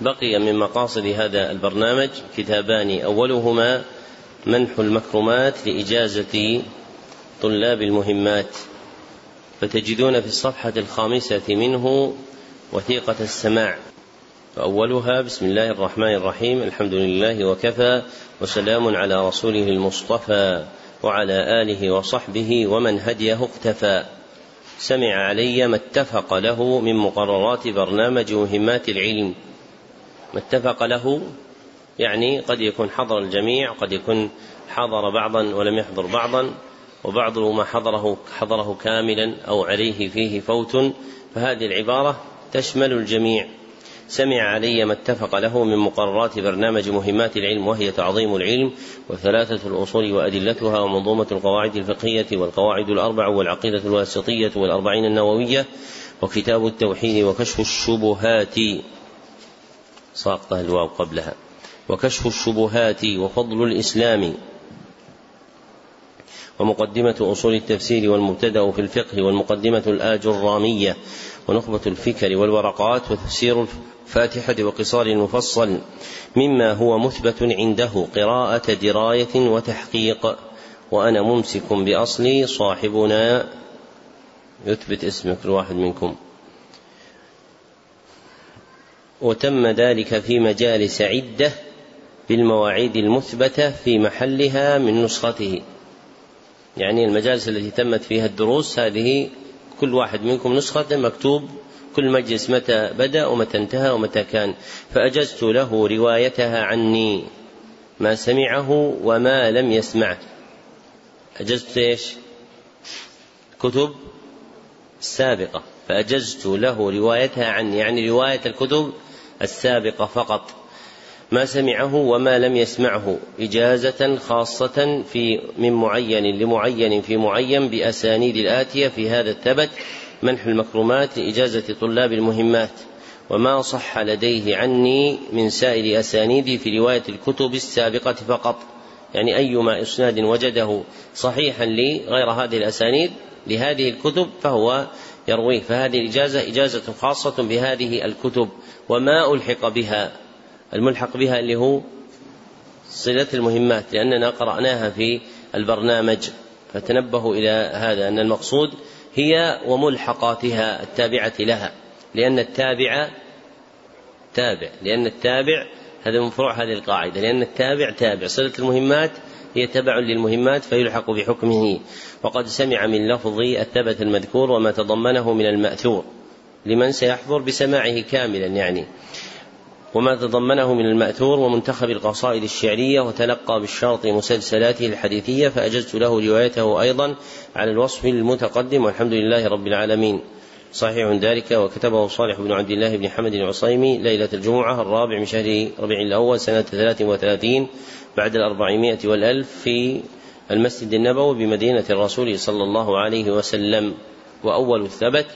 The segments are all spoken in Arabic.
بقي من مقاصد هذا البرنامج كتابان. أولهما منح المكرمات لإجازة طلاب المهمات فتجدون في الصفحة الخامسة منه وثيقة السماع. فأولها بسم الله الرحمن الرحيم الحمد لله وكفى وسلام على رسوله المصطفى وعلى آله وصحبه ومن هديه اقتفى. سمع علي ما اتفق له من مقررات برنامج مهمات العلم. ما اتفق له يعني قد يكون حضر الجميع قد يكون حضر بعضا ولم يحضر بعضا وبعض ما حضره حضره كاملا أو عليه فيه فوت فهذه العبارة تشمل الجميع. سمع علي ما اتفق له من مقررات برنامج مهمات العلم وهي تعظيم العلم وثلاثة الأصول وأدلتها ومنظومة القواعد الفقهية والقواعد الأربع والعقيدة الواسطية والأربعين النووية وكتاب التوحيد وكشف الشبهات. ساقطة الواو قبلها. وكشف الشبهات وفضل الإسلام. ومقدمة أصول التفسير والمبتدأ في الفقه والمقدمة الآجرامية ونخبة الفكر والورقات وتفسير الفاتحة وقصار المفصل مما هو مثبت عنده قراءة دراية وتحقيق. وأنا ممسك بأصلي صاحبنا. يثبت اسم كل واحد منكم. وتم ذلك في مجالس عدة بالمواعيد المثبتة في محلها من نسخته. يعني المجالس التي تمت فيها الدروس هذه كل واحد منكم نسخة مكتوب كل مجلس متى بدأ ومتى انتهى ومتى كان. فأجزت له روايتها عني ما سمعه وما لم يسمعه. أجزت إيش؟ كتب السابقة فأجزت له روايتها عني يعني رواية الكتب السابقة فقط. ما سمعه وما لم يسمعه إجازة خاصة في من معين لمعين في معين بأسانيد الآتية في هذا الثبت منح المكرمات لإجازة طلاب المهمات. وما صح لديه عني من سائر أسانيدي في رواية الكتب السابقة فقط. يعني أيما إسناد وجده صحيحا لي غير هذه الأسانيد لهذه الكتب فهو يرويه. فهذه الإجازة إجازة خاصة بهذه الكتب وما ألحق بها الملحق بها اللي هو صلة المهمات لأننا قرأناها في البرنامج. فتنبهوا إلى هذا أن المقصود هي وملحقاتها التابعة لها لأن التابع تابع لأن التابع هذا من فروع هذه القاعدة لأن التابع تابع. صلة المهمات هي تبع للمهمات فيلحق بحكمه. وقد سمع من لفظ الثبت المذكور وما تضمنه من المأثور لمن سيحضر بسماعه كاملا يعني. وما تضمنه من المأثور ومنتخب القصائد الشعرية وتلقى بالشرط مسلسلاته الحديثية فأجزت له روايته أيضا على الوصف المتقدم والحمد لله رب العالمين. صحيح ذلك وكتبه صالح بن عبد الله بن حمد العصيمي ليلة الجمعة الرابع من شهر ربيع الأول سنة ثلاث وثلاثين بعد الأربعمائة والألف في المسجد النبوي بمدينة الرسول صلى الله عليه وسلم وأول الثبت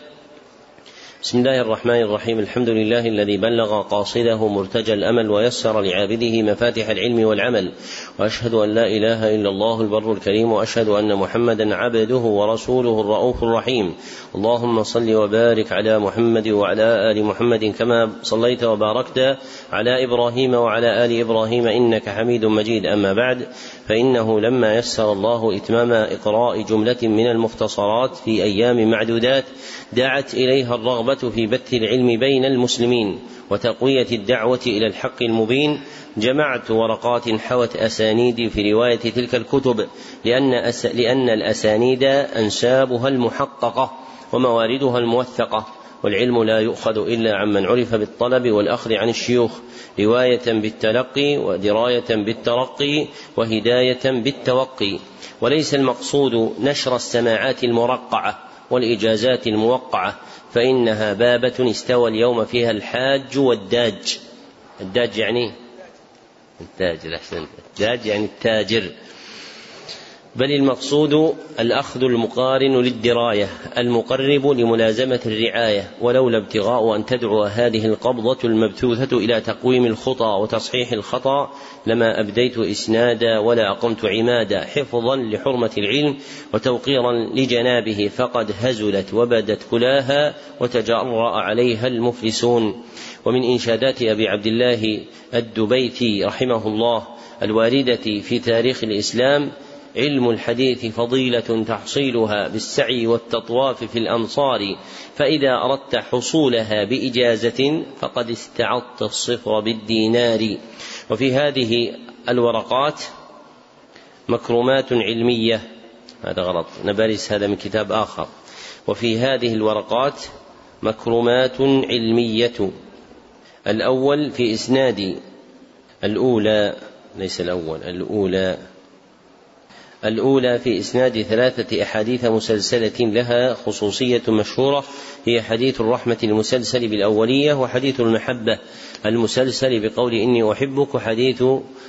بسم الله الرحمن الرحيم. الحمد لله الذي بلغ قاصده مرتجى الأمل ويسر لعابده مفاتح العلم والعمل. وأشهد أن لا إله إلا الله البر الكريم وأشهد أن محمدا عبده ورسوله الرؤوف الرحيم. اللهم صل وبارك على محمد وعلى آل محمد كما صليت وباركت على إبراهيم وعلى آل إبراهيم إنك حميد مجيد. أما بعد فإنه لما يسر الله إتمام إقراء جملة من المختصرات في أيام معدودات دعت إليها الرغبة في بث العلم بين المسلمين وتقوية الدعوة إلى الحق المبين جمعت ورقات حوت أسانيد في رواية تلك الكتب لأن أس... لأن الأسانيد أنسابها المحققة ومواردها الموثقة والعلم لا يؤخذ إلا عمن عرف بالطلب والأخذ عن الشيوخ رواية بالتلقي ودراية بالترقي وهداية بالتوقي وليس المقصود نشر السماعات المرقعة والإجازات الموقعة فإنها بابة استوى اليوم فيها الحاج والداج. الداج يعني التاجر احسنت الداج يعني التاجر. بل المقصود الأخذ المقارن للدراية المقرب لملازمة الرعاية ولولا ابتغاء أن تدعو هذه القبضة المبثوثة إلى تقويم الخطى وتصحيح الخطأ لما أبديت إسنادا ولا أقمت عمادا حفظا لحرمة العلم وتوقيرا لجنابه فقد هزلت وبدت كلاها وتجرأ عليها المفلسون. ومن إنشادات أبي عبد الله الدبيتي رحمه الله الواردة في تاريخ الإسلام علم الحديث فضيلة تحصيلها بالسعي والتطواف في الأمصار فإذا أردت حصولها بإجازة فقد استعضت الصفر بالدينار. وفي هذه الورقات مكرمات علمية. هذا غلط نبرس هذا من كتاب آخر. وفي هذه الورقات مكرمات علمية. الأول في إسناد الأولى ليس الأول الأولى. الأولى في إسناد ثلاثة أحاديث مسلسلة لها خصوصية مشهورة هي حديث الرحمة المسلسل بالأولية وحديث المحبة. المسلسل بقول إني أحبك وحديث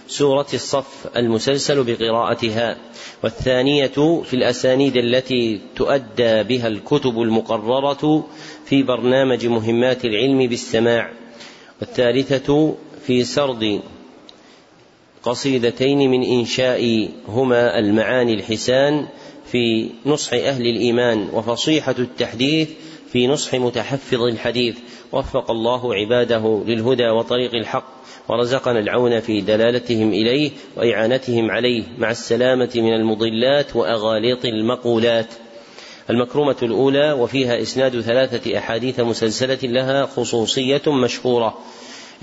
سورة الصف المسلسل بقراءتها. والثانية في الأسانيد التي تؤدى بها الكتب المقررة في برنامج مهمات العلم بالسماع. والثالثة في سرد قصيدتين من إنشاء هما المعاني الحسان في نصح أهل الإيمان وفصيحة التحديث في نصح متحفظ الحديث. وفق الله عباده للهدى وطريق الحق ورزقنا العون في دلالتهم إليه وإعانتهم عليه. مع السلامة من المضلات وأغاليط المقولات. المكرمة الأولى وفيها إسناد ثلاثة أحاديث مسلسلة لها خصوصية مشهورة.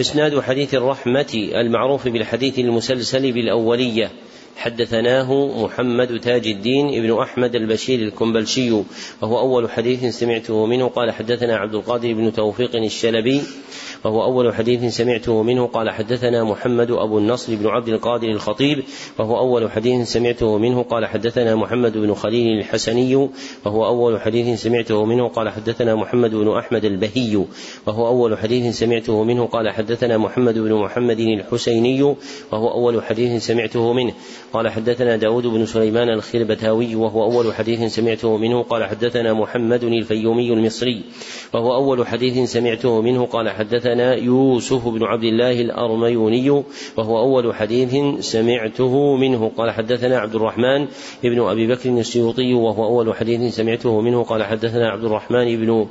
إسناد حديث الرحمة المعروف بالحديث المسلسل بالأولية. حدثناه محمد تاج الدين ابن أحمد البشير الكنبلشي وهو أول حديث سمعته منه. قال حدثنا عبد القادر بن توفيق الشلبي وهو أول حديث سمعته منه. قال حدثنا محمد أبو النصر بن عبد القادر الخطيب وهو أول حديث سمعته منه. قال حدثنا محمد بن خليل الحسني وهو أول حديث سمعته منه. قال حدثنا محمد بن أحمد البهي وهو أول حديث سمعته منه. قال حدثنا محمد بن محمد الحسيني وهو أول حديث سمعته منه. قال حدثنا داود بن سليمان الخربتاوي وهو أول حديث سمعته منه. قال حدثنا محمد الفيومي المصري وهو أول حديث سمعته منه. قال حدثنا يوسف بن عبد الله الأرميوني وهو أول حديث سمعته منه. قال حدثنا عبد الرحمن بن أبي بكر السيوطي وهو أول حديث سمعته منه. قال حدثنا عبد الرحمن بن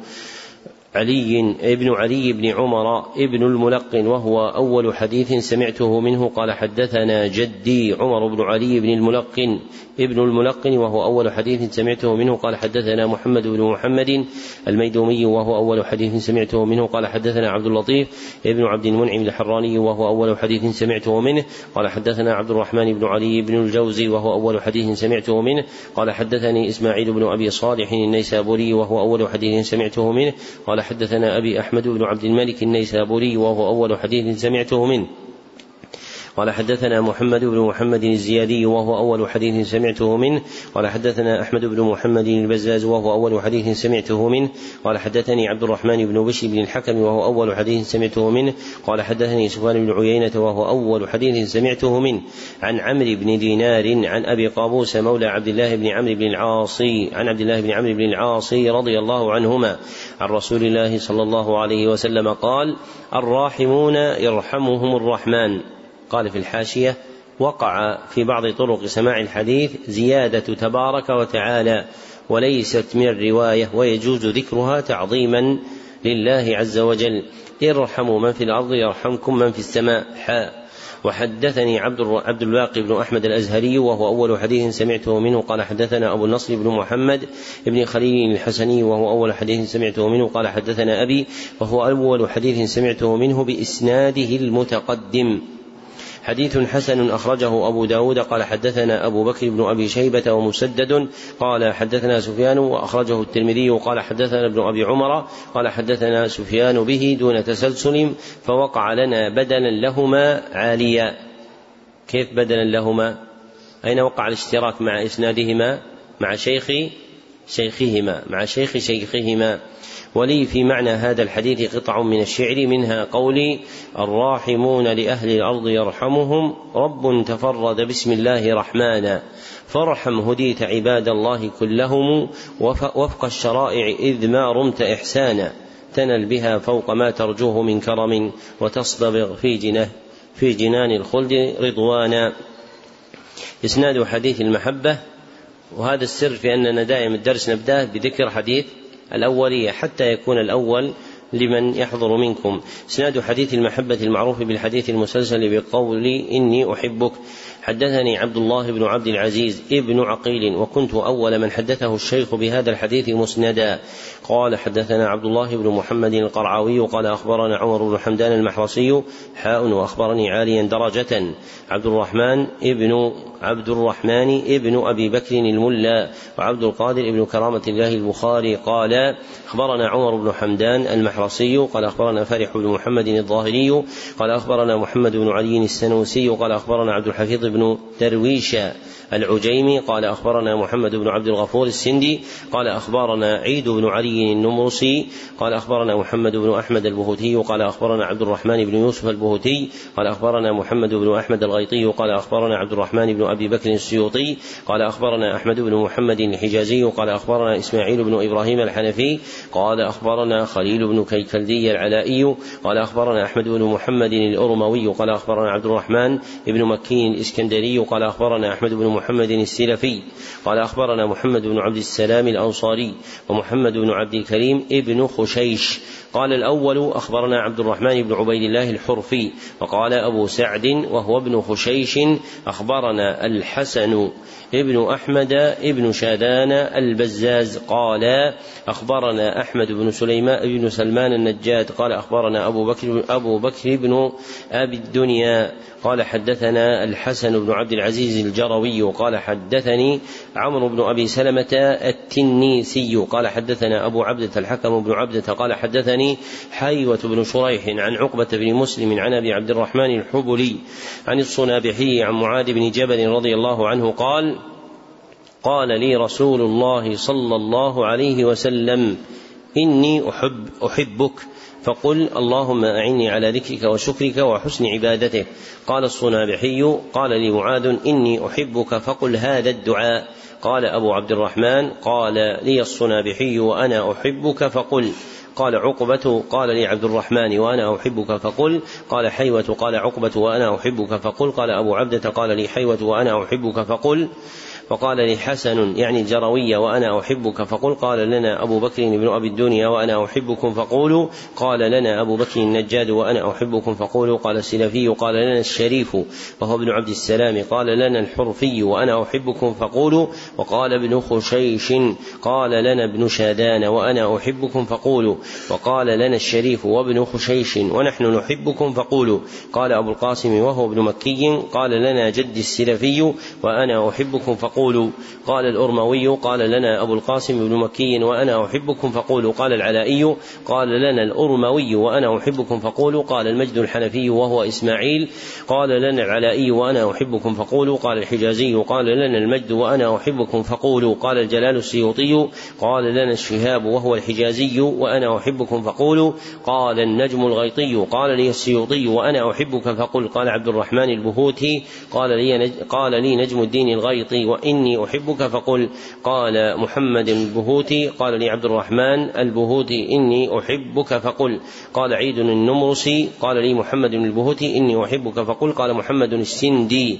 علي ابن علي بن عمر ابن الملقن وهو أول حديث سمعته منه. قال حدثنا جدي عمر بن علي بن الملقن ابن الملقن وهو أول حديث سمعته منه قال حدثنا محمد بن محمد الميدومي وهو أول حديث سمعته منه قال حدثنا عبد اللطيف ابن عبد المنعم الحراني وهو أول حديث سمعته منه قال حدثنا عبد الرحمن بن علي بن الجوزي وهو أول حديث سمعته منه قال حدثني إسماعيل بن أبي صالح النيسابوري وهو أول حديث سمعته منه قال حدثنا أبي أحمد بن عبد الملك النيسابوري وهو أول حديث سمعته منه قال حدثنا محمد بن محمد الزيادي وهو أول حديث سمعته منه. قال حدثنا أحمد بن محمد البزاز وهو أول حديث سمعته منه. قال حدثني عبد الرحمن بن بشر بن الحكم وهو أول حديث سمعته منه. قال حدثني سفيان بن عيينة وهو أول حديث سمعته منه. عن عمرو بن دينار عن أبي قابوس مولى عبد الله بن عمرو بن العاص عن عبد الله بن عمرو بن العاص رضي الله عنهما عن رسول الله صلى الله عليه وسلم قال الراحمون يرحمهم الرحمن. قال في الحاشية وقع في بعض طرق سماع الحديث زيادة تبارك وتعالى وليست من الرواية ويجوز ذكرها تعظيما لله عز وجل. ارحموا من في الأرض يرحمكم من في السماء. حاء. وحدثني عبد عبد الباقي بن أحمد الأزهري وهو أول حديث سمعته منه. قال حدثنا أبو النصر بن محمد بن خليل الحسني وهو أول حديث سمعته منه. قال حدثنا أبي وهو أول حديث سمعته منه بإسناده المتقدم. حديث حسن أخرجه أبو داود قال حدثنا أبو بكر بن أبي شيبة ومسدد قال حدثنا سفيان وأخرجه الترمذي قال حدثنا ابن أبي عمر قال حدثنا سفيان به دون تسلسل فوقع لنا بدلا لهما عاليا. كيف بدلا لهما؟ أين وقع الاشتراك مع إسنادهما؟ مع شيخ شيخهما مع شيخ شيخهما. ولي في معنى هذا الحديث قطع من الشعر منها قولي الراحمون لأهل الأرض يرحمهم رب تفرد بسم الله رحمانا. فارحم هديت عباد الله كلهم وفق الشرائع إذ ما رمت إحسانا. تنل بها فوق ما ترجوه من كرم وتصطبغ في جنه في جنان الخلد رضوانا. إسناد حديث المحبة وهذا السر في أننا دائما الدرس نبدأ بذكر حديث الأولية حتى يكون الأول لمن يحضر منكم. إسناد حديث المحبة المعروف بالحديث المسلسل بقول إني أحبك. حدثني عبد الله بن عبد العزيز ابن عقيل وكنت أول من حدثه الشيخ بهذا الحديث مسندا. قال حدثنا عبد الله بن محمد القرعاوي قال أخبرنا عمر بن حمدان المحرصي حاء وأخبرني عاليا درجة. عبد الرحمن ابن عبد الرحمن ابن أبي بكر الملا وعبد القادر ابن كرامة الله البخاري. قال أخبرنا عمر بن حمدان المحرصي قال أخبرنا فرح بن محمد الظاهري قال أخبرنا محمد بن علي السنوسي قال أخبرنا عبد الحفيظ بن درويش العجيمي قال أخبرنا محمد بن عبد الغفور السندي قال أخبرنا عيد بن علي النمرسي قال أخبرنا محمد بن أحمد البهوتي قال أخبرنا عبد الرحمن بن يوسف البهوتي قال أخبرنا محمد بن أحمد الغيطي قال أخبرنا عبد الرحمن بن أبي بكر السيوطي قال أخبرنا أحمد بن محمد الحجازي قال أخبرنا إسماعيل بن إبراهيم الحنفي قال أخبرنا خليل بن كيكلدي العلائي قال أخبرنا أحمد بن محمد الأرموي قال أخبرنا عبد الرحمن بن مكي الإسكندري قال أخبرنا أحمد بن محمد السلفي قال أخبرنا محمد بن عبد السلام الأنصاري ومحمد بن عبد الكريم ابن خشيش قال الأول أخبرنا عبد الرحمن بن عبيد الله الحرفي وقال أبو سعد وهو ابن خشيش أخبرنا الحسن ابن أحمد ابن شادان البزاز قال أخبرنا أحمد بن سليمان بن سلمان النجاد قال أخبرنا أبو بكر أبو بكر بن أبي الدنيا قال حدثنا الحسن بن عبد العزيز الجروي قال حدثني عمرو بن أبي سلمة التنيسي قال حدثنا أبو عبدة الحكم بن عبدة قال حدثني حيوة بن شريح عن عقبة بن مسلم عن أبي عبد الرحمن الحبلي عن الصنابحي عن معاذ بن جبل رضي الله عنه قال قال لي رسول الله صلى الله عليه وسلم إني أحب أحبك. فقل اللهم أعني على ذكرك وشكرك وحسن عبادتك قال الصنابحي قال لي معاذ إني أحبك. فقل هذا الدعاء. قال أبو عبد الرحمن قال لي الصنابحي وأنا أحبك. فقل قال عقبة قال لي عبد الرحمن وأنا أحبك فقل. قال حيوة قال عقبة وأنا أحبك فقل. قال أبو عبدة قال لي حيوة وأنا أحبك فقل. وقال لي حسن يعني الجروية وأنا أحبك فقل قال لنا أبو بكر بن أبي الدنيا وأنا أحبكم فقولوا قال لنا أبو بكر النجاد وأنا أحبكم فقولوا قال السلفي قال لنا الشريف وهو ابن عبد السلام قال لنا الحرفي وأنا أحبكم فقولوا وقال ابن خشيش قال لنا ابن شادان وأنا أحبكم فقولوا وقال لنا الشريف وابن خشيش ونحن نحبكم فقولوا قال أبو القاسم وهو ابن مكي قال لنا جد السلفي وأنا أحبكم فقولوا فقولوا قال الأرموي قال لنا أبو القاسم بن مكي وأنا أحبكم فقولوا قال العلائي قال لنا الأرموي وأنا أحبكم فقولوا قال المجد الحنفي وهو إسماعيل قال لنا العلائي وأنا أحبكم فقولوا قال الحجازي قال لنا المجد وأنا أحبكم فقولوا قال الجلال السيوطي قال لنا الشهاب وهو الحجازي وأنا أحبكم فقولوا قال النجم الغيطي قال لي السيوطي وأنا أحبك فقل قال عبد الرحمن البهوتي قال لي قال لي نجم الدين الغيطي وإن إني أحبك فقل قال محمد البهوتي قال لي عبد الرحمن البهوتي إني أحبك فقل. قال عيد النمرسي قال لي محمد البهوتي إني أحبك فقل. قال محمد السندي.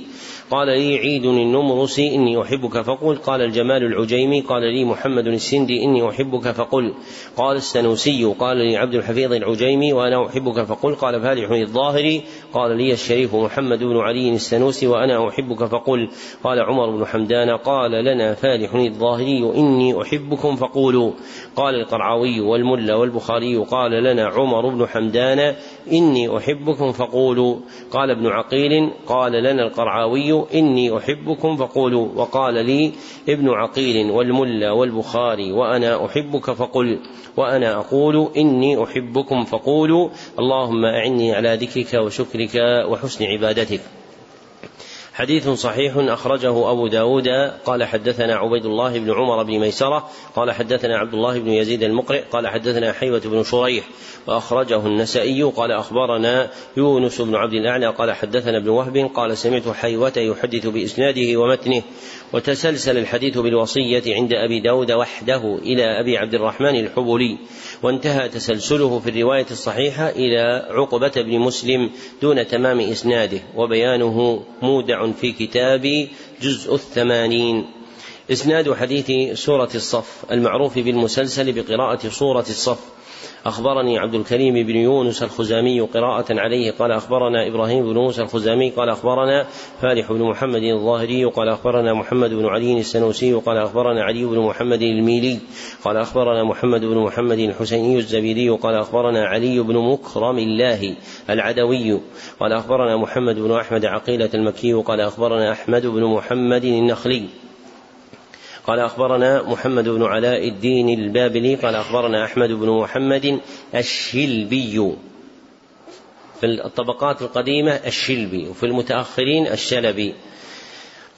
قال لي عيد النمرسي إني أحبك فقل قال الجمال العجيمي قال لي محمد السندي إني أحبك فقل قال السنوسي قال لي عبد الحفيظ العجيمي وأنا أحبك فقل قال فالح الظاهري قال لي الشريف محمد بن علي السنوسي وأنا أحبك فقل قال عمر بن حمدان قال لنا فالح الظاهري إني أحبكم فقولوا قال القرعاوي والملا والبخاري قال لنا عمر بن حمدان إني أحبكم فقولوا قال ابن عقيل قال لنا القرعاوي إني أحبكم فقولوا وقال لي ابن عقيل والملا والبخاري وأنا أحبك فقل وأنا أقول إني أحبكم فقولوا اللهم أعني على ذكرك وشكرك وحسن عبادتك حديث صحيح أخرجه أبو داود. قال حدثنا عبيد الله بن عمر بن ميسرة. قال حدثنا عبد الله بن يزيد المقرئ. قال حدثنا حيوة بن شريح. وأخرجه النسائي. قال أخبرنا يونس بن عبد الأعلى. قال حدثنا ابن وهب. قال سمعت حيوة يحدث بإسناده ومتنه. وتسلسل الحديث بالوصية عند أبي داود وحده إلى أبي عبد الرحمن الحبولي وانتهى تسلسله في الرواية الصحيحة إلى عقبة بن مسلم دون تمام إسناده. وبيانه مودع في كتاب جزء الثمانين. إسناد حديث سورة الصف المعروف بالمسلسل بقراءة سورة الصف. أخبرني عبد الكريم بن يونس الخزامي قراءة عليه قال أخبرنا إبراهيم بن موسى الخزامي قال أخبرنا فالح بن محمد الظاهري قال أخبرنا محمد بن علي السنوسي قال أخبرنا علي بن محمد الميلي قال أخبرنا محمد بن محمد الحسيني الزبيدي قال أخبرنا علي بن مكرم الله العدوي قال أخبرنا محمد بن أحمد عقيلة المكي قال أخبرنا أحمد بن محمد النخلي. قال أخبرنا محمد بن علاء الدين البابلي قال أخبرنا أحمد بن محمد الشلبي. في الطبقات القديمة الشلبي وفي المتأخرين الشلبي.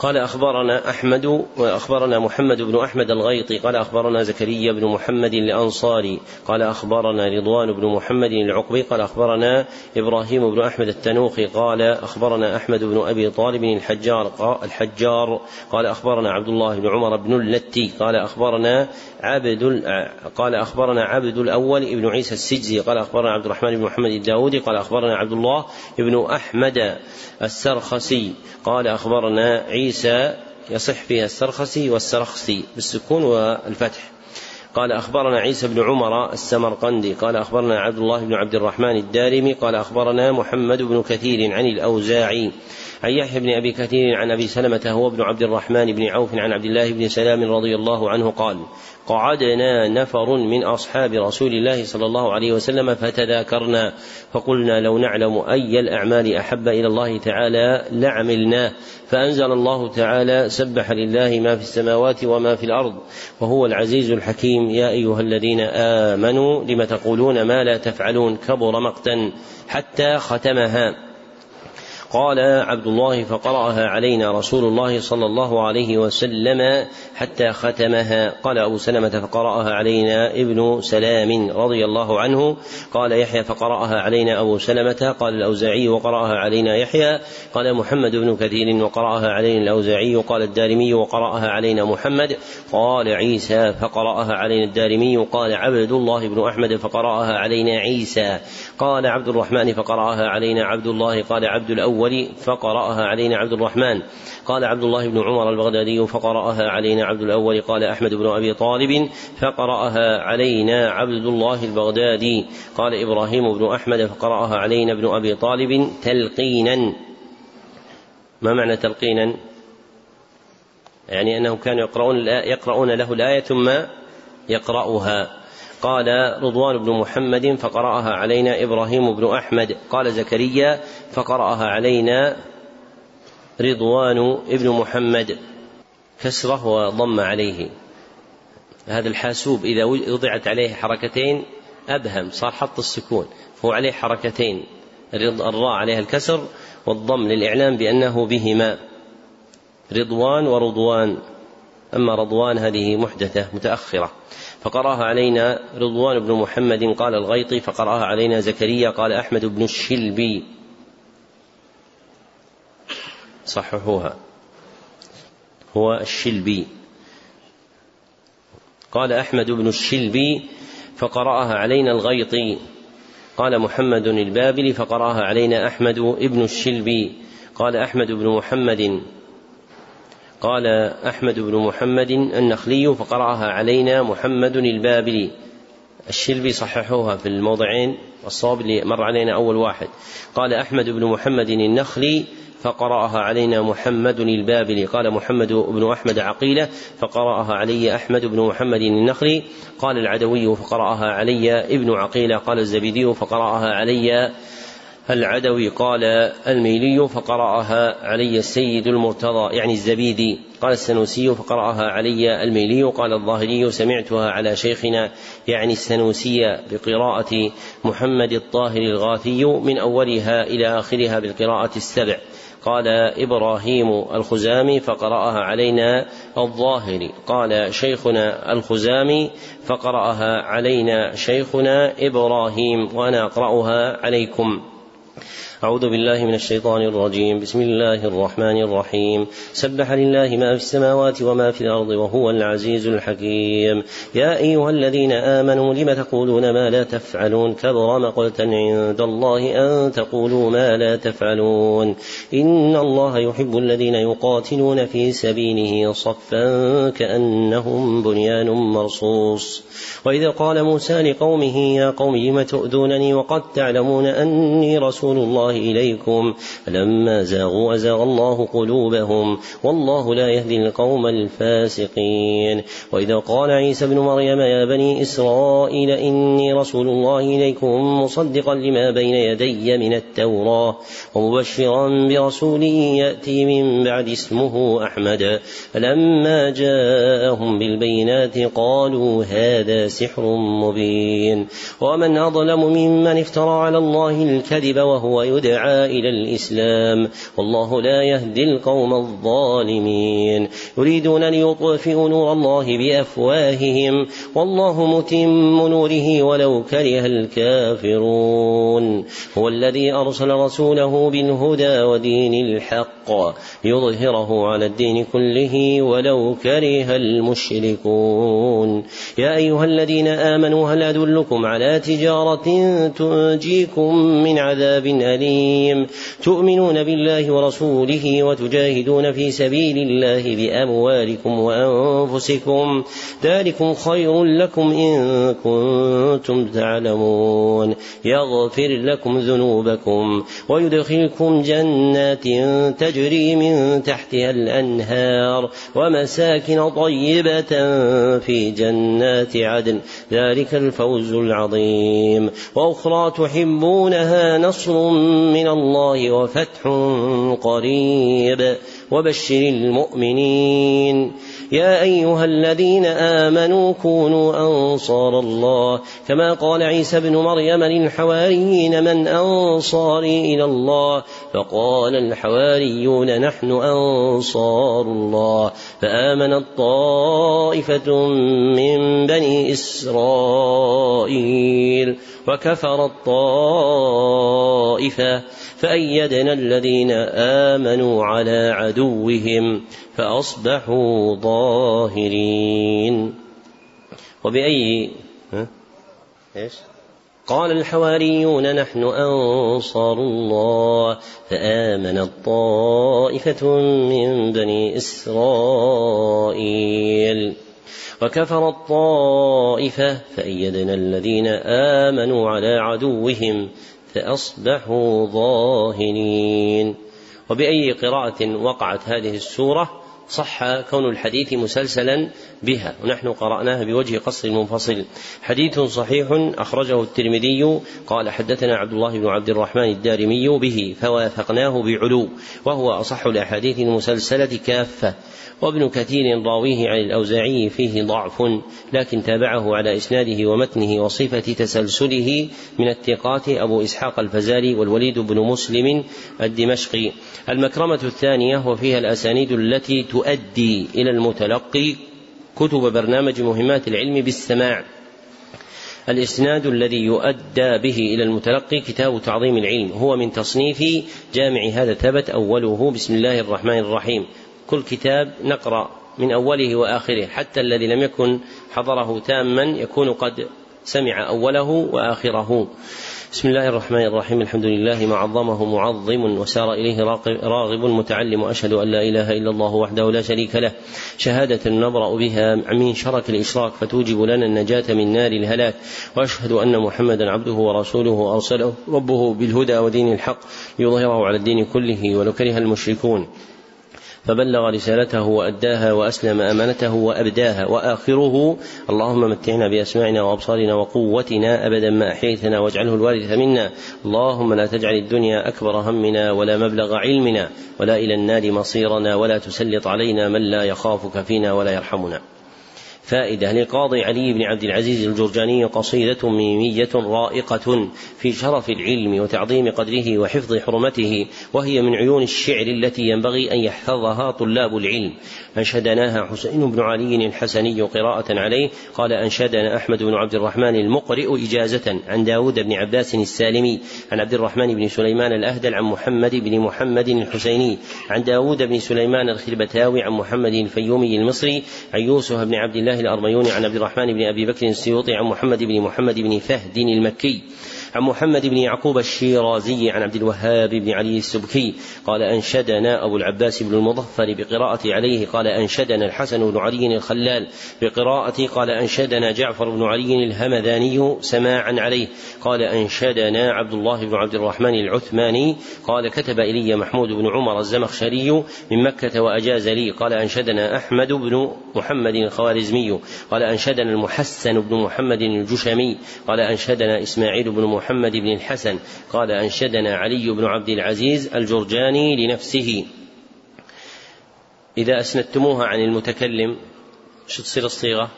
قال أخبرنا أحمد وأخبرنا محمد بن أحمد الغيطي قال أخبرنا زكريا بن محمد الأنصاري قال أخبرنا رضوان بن محمد العقبي قال أخبرنا إبراهيم بن أحمد التنوخي قال أخبرنا أحمد بن أبي طالب الحجار الحجار قال أخبرنا عبد الله بن عمر بن اللتي قال أخبرنا عبد قال أخبرنا عبد الأول ابن عيسى السجزي قال أخبرنا عبد الرحمن بن محمد الداودي قال أخبرنا عبد الله بن أحمد السرخسي قال أخبرنا عيسى يصح فيها السرخسي والسرخسي بالسكون والفتح. قال أخبرنا عيسى بن عمر السمرقندي قال أخبرنا عبد الله بن عبد الرحمن الدارمي قال أخبرنا محمد بن كثير عن الأوزاعي عن يحيى بن أبي كثير عن أبي سلمة هو ابن عبد الرحمن بن عوف عن عبد الله بن سلام رضي الله عنه قال قعدنا نفر من أصحاب رسول الله صلى الله عليه وسلم فتذاكرنا فقلنا لو نعلم أي الأعمال أحب إلى الله تعالى لعملناه فأنزل الله تعالى سبح لله ما في السماوات وما في الأرض وهو العزيز الحكيم يا أيها الذين آمنوا لم تقولون ما لا تفعلون؟ كبر مقتا حتى ختمها. قال عبد الله فقرأها علينا رسول الله صلى الله عليه وسلم حتى ختمها. قال أبو سلمة فقرأها علينا ابن سلام رضي الله عنه. قال يحيى فقرأها علينا أبو سلمة. قال الأوزاعي وقرأها علينا يحيى. قال محمد بن كثير وقرأها علينا الأوزاعي. قال الدارمي وقرأها علينا محمد. قال عيسى فقرأها علينا الدارمي. قال عبد الله بن أحمد فقرأها علينا عيسى. قال عبد الرحمن فقرأها علينا عبد الله. قال عبد الأول الأول فقرأها علينا عبد الرحمن. قال عبد الله بن عمر البغدادي فقرأها علينا عبد الأول. قال أحمد بن أبي طالب فقرأها علينا عبد الله البغدادي. قال إبراهيم بن أحمد فقرأها علينا ابن أبي طالب تلقينا. ما معنى تلقينا؟ يعني أنهم كانوا يقرؤون يقرؤون له الآية ثم يقرأها. قال رضوان بن محمد فقرأها علينا إبراهيم بن أحمد. قال زكريا فقرأها علينا رضوان بن محمد. كسرة وضم عليه. هذا الحاسوب إذا وضعت عليه حركتين أبهم صار حط السكون. هو عليه حركتين. الراء عليها الكسر والضم للإعلام بأنه بهما. رضوان ورضوان. أما رضوان هذه محدثة متأخرة. فقرأها علينا رضوان بن محمد قال الغيطي. فقرأها علينا زكريا قال أحمد بن الشلبي. صححوها. هو الشلبي. قال أحمد بن الشلبي فقرأها علينا الغيطي. قال محمد البابلي فقرأها علينا أحمد بن الشلبي. قال أحمد بن محمد. قال أحمد بن محمد النخلي فقرأها علينا محمد البابلي. الشلبي صححوها في الموضعين الصواب اللي مر علينا أول واحد. قال أحمد بن محمد النخلي فقرأها علينا محمد البابلي. قال محمد بن أحمد عقيلة فقرأها علي أحمد بن محمد النخلي. قال العدوي فقرأها علي ابن عقيلة. قال الزبيدي فقرأها علي العدوي قال الميلي فقرأها علي السيد المرتضى يعني الزبيدي. قال السنوسي فقرأها علي الميلي قال الظاهري سمعتها على شيخنا يعني السنوسي بقراءة محمد الطاهر الغاثي من أولها إلى آخرها بالقراءة السبع. قال إبراهيم الخزامي فقرأها علينا الظاهري. قال شيخنا الخزامي فقرأها علينا شيخنا إبراهيم وأنا أقرأها عليكم. أعوذ بالله من الشيطان الرجيم. بسم الله الرحمن الرحيم. سبح لله ما في السماوات وما في الأرض وهو العزيز الحكيم. يا أيها الذين آمنوا لم تقولون ما لا تفعلون؟ كبر مقتا عند الله أن تقولوا ما لا تفعلون. إن الله يحب الذين يقاتلون في سبيله صفا كأنهم بنيان مرصوص. وإذا قال موسى لقومه يا قوم لم تؤذونني وقد تعلمون أني رسول الله الله إليكم. فلما زاغوا أزاغ الله قلوبهم. والله لا يهدي القوم الفاسقين. وإذا قال عيسى ابن مريم يا بني إسرائيل إني رسول الله إليكم مصدقا لما بين يدي من التوراة. ومبشرا برسول يأتي من بعد اسمه أحمد. فلما جاءهم بالبينات قالوا هذا سحر مبين. ومن أظلم ممن افترى على الله الكذب وهو يدعى يدعى إلى الإسلام. والله لا يهدي القوم الظالمين. يريدون ليطفئوا نور الله بأفواههم. والله متم نوره ولو كره الكافرون. هو الذي أرسل رسوله بالهدى ودين الحق ليظهره على الدين كله ولو كره المشركون. يا أيها الذين آمنوا هل أدلكم على تجارة تنجيكم من عذاب أليم؟ الرحيم تؤمنون بالله ورسوله وتجاهدون في سبيل الله بأموالكم وأنفسكم. ذلكم خير لكم إن كنتم تعلمون. يغفر لكم ذنوبكم ويدخلكم جنات تجري من تحتها الأنهار ومساكن طيبة في جنات عدن. ذلك الفوز العظيم. وأخرى تحبونها نصر من الله وفتح قريب. وبشر المؤمنين. يا أيها الذين آمنوا كونوا أنصار الله. كما قال عيسى ابن مريم للحواريين من أنصاري إلى الله. فقال الحواريون نحن أنصار الله. فامنت طائفه من بني إسرائيل. وكفرت طائفه فأيدنا الذين آمنوا على عدوهم فأصبحوا ظاهرين. وبأي إيش؟ قال الحواريون نحن أنصار الله فآمنت طائفة من بني إسرائيل. وكفرت طائفة فأيدنا الذين آمنوا على عدوهم فأصبحوا ظاهرين. وبأي قراءة وقعت هذه السورة؟ صح كون الحديث مسلسلا بها ونحن قرأناها بوجه قصر منفصل. حديث صحيح أخرجه الترمذي. قال حدثنا عبد الله بن عبد الرحمن الدارمي به فوافقناه بعلو وهو أصح الأحاديث المسلسلة كافة. وابن كثير راويه عن الأوزاعي فيه ضعف لكن تابعه على إسناده ومتنه وصفة تسلسله من الثقات أبو إسحاق الفزاري والوليد بن مسلم الدمشقي. المكرمة الثانية وفيها الأسانيد التي تؤدي إلى المتلقي كتب برنامج مهمات العلم بالسماع. الإسناد الذي يؤدى به إلى المتلقي كتاب تعظيم العلم. هو من تصنيف جامع هذا ثبت أوله. بسم الله الرحمن الرحيم. كل كتاب نقرأ من أوله وآخره. حتى الذي لم يكن حضره تاما يكون قد سمع أوله وآخره. بسم الله الرحمن الرحيم. الحمد لله ما عظمه معظم وسار إليه راغب متعلم أشهد أن لا إله إلا الله وحده لا شريك له. شهادة نبرأ بها من شرك الإشراك فتوجب لنا النجاة من نار الهلاك. وأشهد أن محمدا عبده ورسوله أرسله ربه بالهدى ودين الحق. ليظهره على الدين كله ولو كره المشركون. فبلغ رسالته وأداها وأسلم أمانته وأبداها وآخره. اللهم متعنا بأسماعنا وأبصارنا وقوتنا أبدا ما أحييتنا واجعله الوارث منا. اللهم لا تجعل الدنيا أكبر همنا ولا مبلغ علمنا ولا إلى النار مصيرنا ولا تسلط علينا من لا يخافك فينا ولا يرحمنا. فائدة لقاضي علي بن عبد العزيز الجرجاني قصيدة ميمية رائقة في شرف العلم وتعظيم قدره وحفظ حرمته وهي من عيون الشعر التي ينبغي أن يحفظها طلاب العلم. أنشدناها حسين بن علي الحسني قراءة عليه. قال أنشدنا أحمد بن عبد الرحمن المقرئ إجازة عن داود بن عباس السالمي عن عبد الرحمن بن سليمان الأهدل عن محمد بن محمد الحسيني عن داود بن سليمان الخربتاوي عن محمد الفيومي المصري عن يوسف بن عبد الله الأرميوني عن عبد الرحمن بن أبي بكر السيوطي عن محمد بن محمد بن فهد المكي. عن محمد بن يعقوب الشيرازي عن عبد الوهاب بن علي السبكي قال أنشدنا أبو العباس بن المظفر بقراءة عليه قال أنشدنا الحسن بن علي الخلال بقراءة قال أنشدنا جعفر بن علي الهمذاني سماعا عليه قال أنشدنا عبد الله بن عبد الرحمن العثماني قال كتب إلي محمود بن عمر الزمخشري من مكة وأجاز لي قال أنشدنا أحمد بن محمد الخوارزمي قال أنشدنا المحسن بن محمد الجشمي قال أنشدنا إسماعيل بن محمد بن الحسن. قال أنشدنا علي بن عبد العزيز الجرجاني لنفسه. إذا أسندتموها عن المتكلم شو تصير الصيغة؟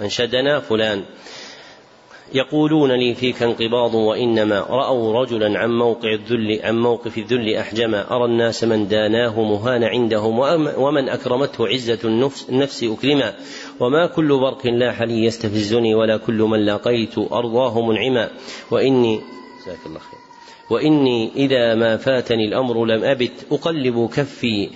أنشدنا فلان. يقولون لي فيك انقباض وإنما رأوا رجلا عن موقع الذل عن موقف الذل أحجما أرى الناس من داناه مهان عندهم ومن أكرمته عزة النفس, النفس أكرما وما كل برق لاح لي يستفزني ولا كل من لاقيت أرضاه منعما. وإني جزاك الله خير. وإني إذا ما فاتني الأمر لم أبت أقلب كفي.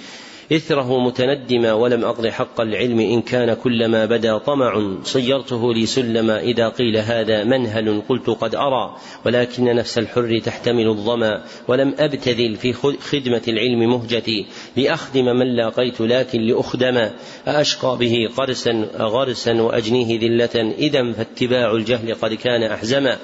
إثره متندما ولم أقض حق العلم إن كان كلما بدا طمع صيرته لي سلما إذا قيل هذا منهل قلت قد أرى ولكن نفس الحر تحتمل الظمأ ولم أبتذل في خدمة العلم مهجتي لأخدم من لاقيت لكن لأخدم أأشقى به قرسا غرسا وأجنيه ذلة إذا فاتباع الجهل قد كان أحزما.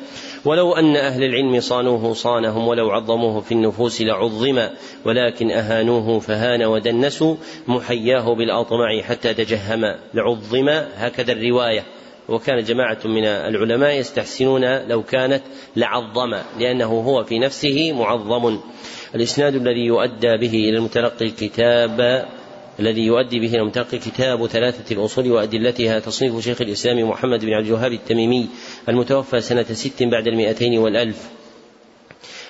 ولو أن أهل العلم صانوه صانهم ولو عظموه في النفوس لعظم ولكن أهانوه فهان ودنسوا محياه بالأطمع حتى تجهم لعظم هكذا الرواية. وكان جماعة من العلماء يستحسنون لو كانت لعظم لأنه هو في نفسه معظم. الإسناد الذي يؤدى به إلى المتلقي الكتاب الذي يؤدي به المتلقي كتاب ثلاثة الأصول وأدلتها تصنيف شيخ الإسلام محمد بن عبد الوهاب التميمي المتوفى سنة ست بعد المئتين والألف.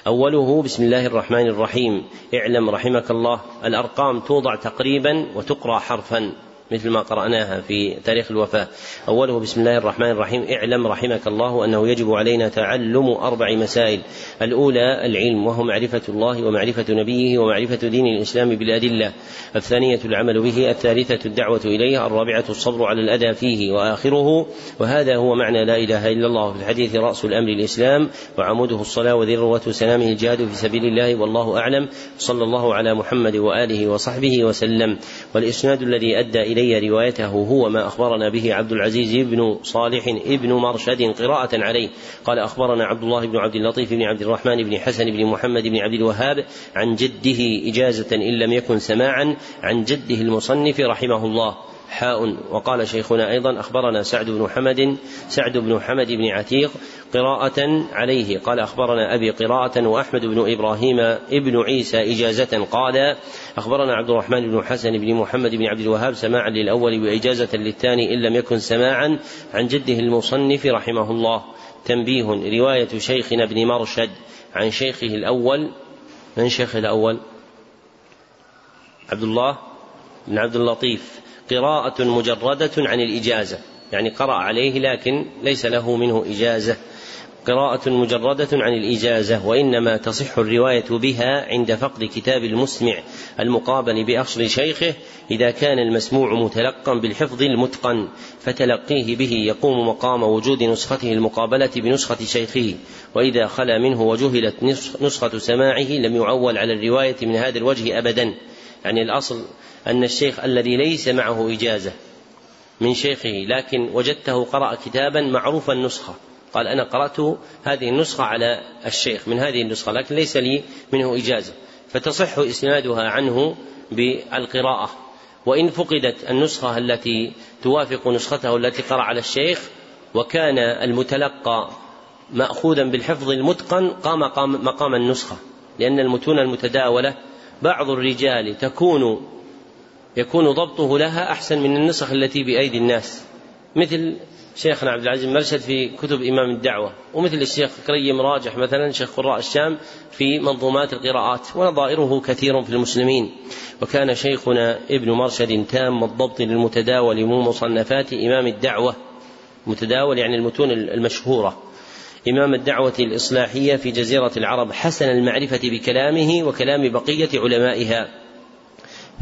أوله بسم الله الرحمن الرحيم. اعلم رحمك الله. الأرقام توضع تقريبا وتقرأ حرفا. مثل ما قرأناها في تاريخ الوفاة. أوله بسم الله الرحمن الرحيم اعلم رحمك الله أنه يجب علينا تعلم أربع مسائل. الأولى العلم وهو معرفة الله ومعرفة نبيه ومعرفة دين الإسلام بالأدلة. الثانية العمل به. الثالثة الدعوة إليه. الرابعة الصبر على الأذى فيه وآخره. وهذا هو معنى لا إله إلا الله في الحديث رأس الأمر الإسلام. وعموده الصلاة وذروة سلامه الجهاد في سبيل الله والله أعلم. صلى الله على محمد وآله وصحبه وسلم. والإسناد الذي أدى إلي روايته هو ما أخبرنا به عبد العزيز بن صالح ابن مرشد قراءة عليه. قال أخبرنا عبد الله بن عبد اللطيف بن عبد الرحمن بن حسن بن محمد بن عبد الوهاب عن جده إجازة إن لم يكن سماعا عن جده المصنف رحمه الله. حاء. وقال شيخنا أيضا أخبرنا سعد بن حمد سعد بن حمد بن عتيق قراءة عليه. قال أخبرنا أبي قراءة وأحمد بن إبراهيم ابن عيسى إجازة قال أخبرنا عبد الرحمن بن حسن بن محمد بن عبد الوهاب سماعا للأول وإجازة للثاني إن لم يكن سماعا عن جده المصنف رحمه الله. تنبيه. رواية شيخنا ابن مرشد عن شيخه الأول. من شيخه الأول؟ عبد الله بن عبد اللطيف. قراءة مجردة عن الإجازة. يعني قرأ عليه لكن ليس له منه إجازة. قراءة مجردة عن الإجازة وإنما تصح الرواية بها عند فقد كتاب المسمع المقابل بأصل شيخه إذا كان المسموع متلقا بالحفظ المتقن فتلقيه به يقوم مقام وجود نسخته المقابلة بنسخة شيخه. وإذا خلا منه وجهلت نسخة سماعه لم يعول على الرواية من هذا الوجه أبدا. يعني الأصل أن الشيخ الذي ليس معه إجازة من شيخه لكن وجدته قرأ كتابا معروف النسخة قال أنا قرأت هذه النسخة على الشيخ من هذه النسخة لكن ليس لي منه إجازة. فتصح إسنادها عنه بالقراءة. وإن فقدت النسخة التي توافق نسخته التي قرأ على الشيخ وكان المتلقى مأخوذا بالحفظ المتقن قام مقام النسخة. لأن المتون المتداولة بعض الرجال تكون يكون ضبطه لها أحسن من النسخ التي بأيدي الناس. مثل شيخنا عبد العزيز مرشد في كتب إمام الدعوة ومثل الشيخ كريم راجح مثلا شيخ قراء الشام في منظومات القراءات ونظائره كثير في المسلمين. وكان شيخنا ابن مرشد تام الضبط للمتداول من مصنفات إمام الدعوة. متداول يعني المتون المشهورة. إمام الدعوة الإصلاحية في جزيرة العرب حسن المعرفة بكلامه وكلام بقية علمائها.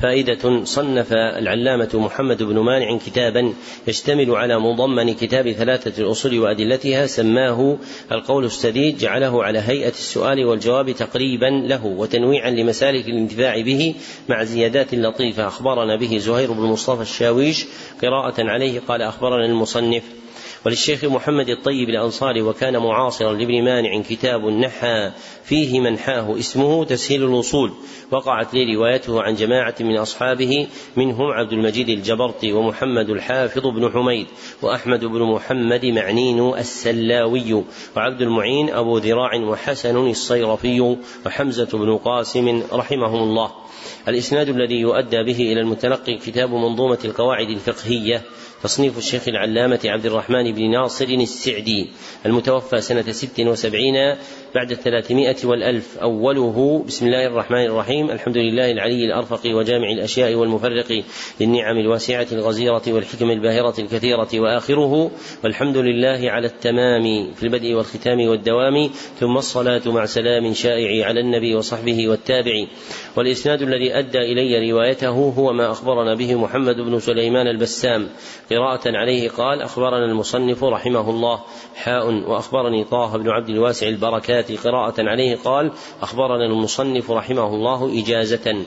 فائدة صنف العلامة محمد بن مانع كتابا يشتمل على مضمن كتاب ثلاثة الأصول وأدلتها سماه القول السديد جعله على هيئة السؤال والجواب تقريبا له وتنويعا لمسالك الانتفاع به مع زيادات لطيفة. أخبرنا به زهير بن مصطفى الشاويش قراءة عليه قال أخبرنا المصنف وللشيخ محمد الطيب الأنصاري وكان معاصرا لابن مانع كتاب نحى فيه منحاه اسمه تسهيل الوصول وقعت لي روايته عن جماعة من أصحابه منهم عبد المجيد الجبرطي ومحمد الحافظ بن حميد وأحمد بن محمد معنين السلاوي وعبد المعين أبو ذراع وحسن الصيرفي وحمزة بن قاسم رحمهم الله. الإسناد الذي يؤدى به إلى المتلقي كتاب منظومة القواعد الفقهية تصنيف الشيخ العلامة عبد الرحمن بن ناصر السعدي المتوفى سنة ست وسبعين بعد الثلاثمائة والألف أوله بسم الله الرحمن الرحيم الحمد لله العلي الأرفق وجامع الأشياء والمفرق للنعم الواسعة الغزيرة والحكم الباهرة الكثيرة وآخره والحمد لله على التمام في البدء والختام والدوام ثم الصلاة مع سلام شائع على النبي وصحبه والتابع. والإسناد الذي أدى إلي روايته هو ما أخبرنا به محمد بن سليمان البسام. قراءة عليه قال أخبرنا المصنف رحمه الله حاء وأخبرني طه بن عبد الواسع البركات. قراءة عليه قال أخبرنا المصنف رحمه الله إجازة.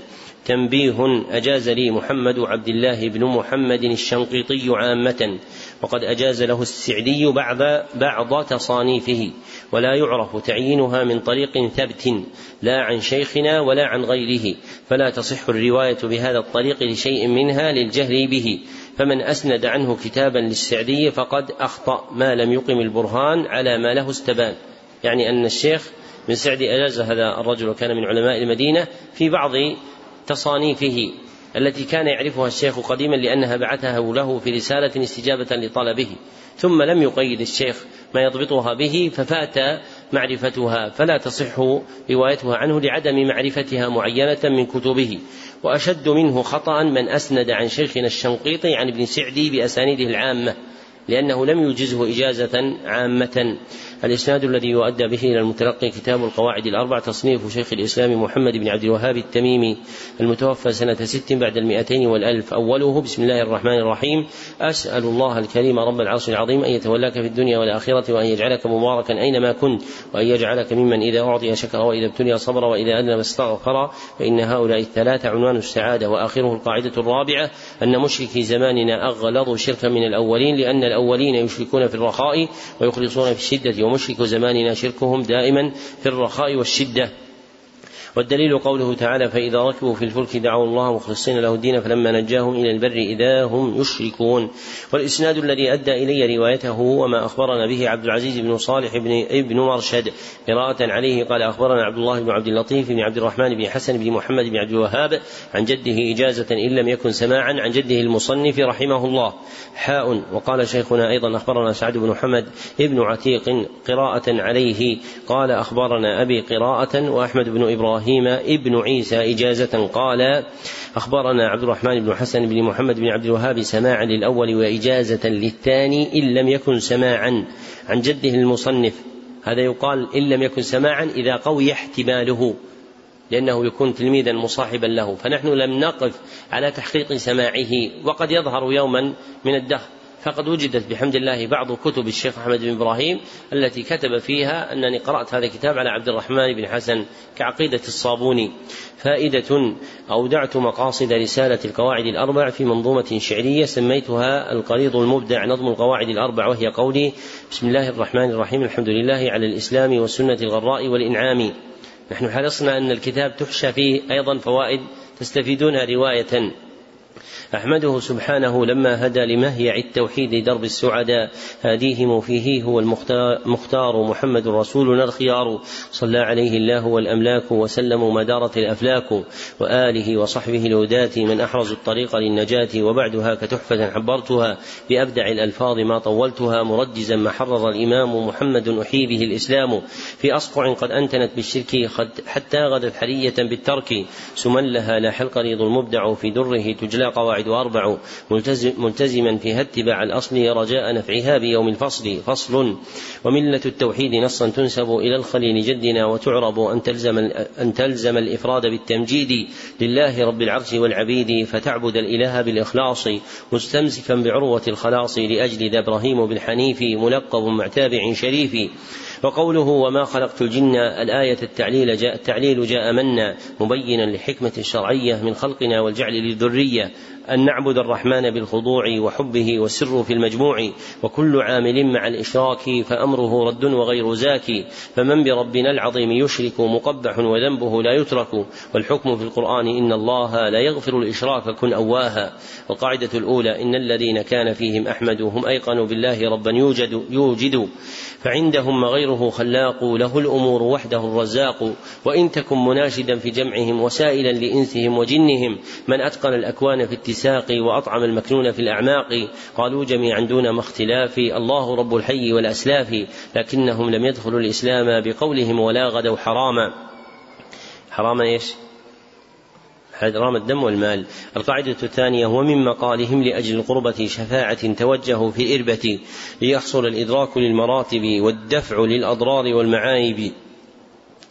تنبيه أجاز لي محمد عبد الله بن محمد الشنقيطي عامة وقد أجاز له السعدي بعض بعض تصانيفه ولا يعرف تعيينها من طريق ثبت لا عن شيخنا ولا عن غيره فلا تصح الرواية بهذا الطريق لشيء منها للجهل به. فمن أسند عنه كتابا للسعدي فقد أخطأ ما لم يقم البرهان على ما له استبان. يعني أن الشيخ من سعدي أجاز هذا الرجل وكان من علماء المدينة في بعض تصانيفه التي كان يعرفها الشيخ قديما لأنها بعثها له في رسالة استجابة لطلبه ثم لم يقيد الشيخ ما يضبطها به ففات معرفتها فلا تصح روايتها عنه لعدم معرفتها معينة من كتبه وأشد منه خطأ من أسند عن شيخنا الشنقيطي عن ابن سعدي بأسانيده العامة لأنه لم يجزه إجازة عامة. الإسناد الذي يؤدى به إلى المتلقي كتاب القواعد الأربع تصنيف شيخ الإسلام محمد بن عبد الوهاب التميمي المتوفى سنة ست بعد المئتين والألف. أوله بسم الله الرحمن الرحيم. أسأل الله الكريم رب العرش العظيم أن يتولاك في الدنيا والآخرة وأن يجعلك مباركا أينما كنت وأن يجعلك ممن إذا أعطي شكر وإذا ابتلي صبر وإذا أذنب استغفر فإن هؤلاء الثلاثة عنوان السعادة. وآخره القاعدة الرابعة أن مشركي زماننا أغلظوا شركا من الأولين لأن الأولين يشركون في الرخاء ويخلصون في الشدة ومشرك زماننا شركهم دائما في الرخاء والشدة. والدليل قوله تعالى فإذا ركبوا في الفلك دعوا الله مخلصين له الدين فلما نجاهم إلى البر إذا هم يشركون. والإسناد الذي أدى إلي روايته وما أخبرنا به عبد العزيز بن صالح بن ابن مرشد قراءة عليه قال أخبرنا عبد الله بن عبد اللطيف بن عبد الرحمن بن حسن بن محمد بن عبد الوهاب عن جده إجازة إن لم يكن سماعا عن جده المصنف رحمه الله. حاء وقال شيخنا أيضا أخبرنا سعد بن محمد ابن عتيق قراءة عليه. قال أخبرنا أبي قراءة وأحمد بن إبراهيم إبراهيم ابن عيسى إجازة قال أخبرنا عبد الرحمن بن حسن بن محمد بن عبد الوهاب سماعا للأول وإجازة للثاني إن لم يكن سماعا عن جده المصنف. هذا يقال إن لم يكن سماعا إذا قوي احتماله لأنه يكون تلميذا مصاحبا له. فنحن لم نقف على تحقيق سماعه وقد يظهر يوما من الدهر. فقد وجدت بحمد الله بعض كتب الشيخ أحمد بن إبراهيم التي كتب فيها أنني قرأت هذا الكتاب على عبد الرحمن بن حسن كعقيدة الصابوني. فائدة أودعت مقاصد رسالة القواعد الأربع في منظومة شعرية سميتها القريض المبدع نظم القواعد الأربع وهي قولي بسم الله الرحمن الرحيم الحمد لله على الإسلام والسنة الغراء والإنعام. نحن حرصنا أن الكتاب تحشى فيه أيضا فوائد تستفيدون رواية. أحمده سبحانه لما هدى لمهيع التوحيد درب السعداء. هاديهم فيه هو المختار محمد رسولنا الخيار. صلى عليه الله والأملاك وسلموا ما دارت الأفلاك. وآله وصحبه الهداة من أحرز الطريق للنجاة. وبعدها كتحفة حبرتها بأبدع الألفاظ ما طولتها. مرجزا ما حرر الإمام محمد أحيي به الإسلام. في أصقع قد أنتنت بالشرك. حتى غدت حرية بالترك. سملها لا حلق ريض المبدع. في دره تجلى قواعد القواعد أربع ملتزما فيها اتباع الأصل رجاء نفعها بيوم الفصل فصل. وملة التوحيد نصا تنسب إلى الخليل جدنا وتعرب أن تلزم أن تلزم الإفراد بالتمجيد لله رب العرش والعبيد فتعبد الإله بالإخلاص مستمسكا بعروة الخلاص لأجل ذا إبراهيم بالحنيف ملقب مع تابع شريف. وقوله وما خلقت الجن الآية التعليل جاء التعليل جاء منا مبينا لحكمة الشرعية من خلقنا والجعل للذرية. أن نعبد الرحمن بالخضوع وحبه والسر في المجموع وكل عامل مع الإشراك فأمره رد وغير زاكي فمن بربنا العظيم يشرك مقبح وذنبه لا يترك والحكم في القرآن إن الله لا يغفر الإشراك كن أواها. القاعدة الأولى إن الذين كان فيهم أحمد هم أيقنوا بالله ربا يوجد يوجد فعندهم غيره خلاق له الأمور وحده الرزاق وإن تكن مناشدا في جمعهم وسائلا لإنسهم وجنهم من أتقن الأكوان في الاتساق وأطعم المكنون في الأعماق قالوا جميعا دون ما اختلاف. الله رب الحي والأسلاف. لكنهم لم يدخلوا الإسلام بقولهم ولا غدوا حراما. حراما إيش؟ حرام الدم والمال. القاعدة الثانية ومن مقالهم لأجل القربة شفاعة توجهوا في الإربة ليحصل الإدراك للمراتب والدفع للأضرار والمعايب.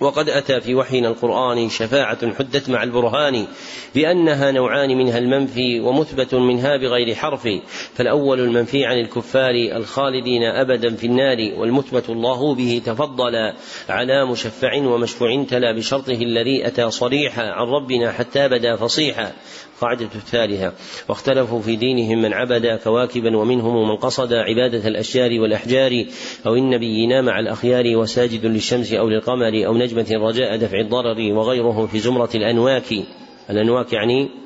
وقد أتى في وحينا القرآن شفاعة حدت مع البرهان بأنها نوعان منها المنفي ومثبت منها بغير حرف. فالأول المنفي عن الكفار الخالدين أبدا في النار والمثبت الله به تفضل على مشفع ومشفوع تلا بشرطه الذي أتى صريحا عن ربنا حتى بدا فصيحا. قاعدة الثالثة واختلفوا في دينهم من عبد كواكبا ومنهم من قصد عبادة الأشجار والأحجار أو النبيين مع الأخيار وساجد للشمس أو للقمر أو نجمة رجاء دفع الضرر وغيره في زمرة الأنواك. الأنواك يعني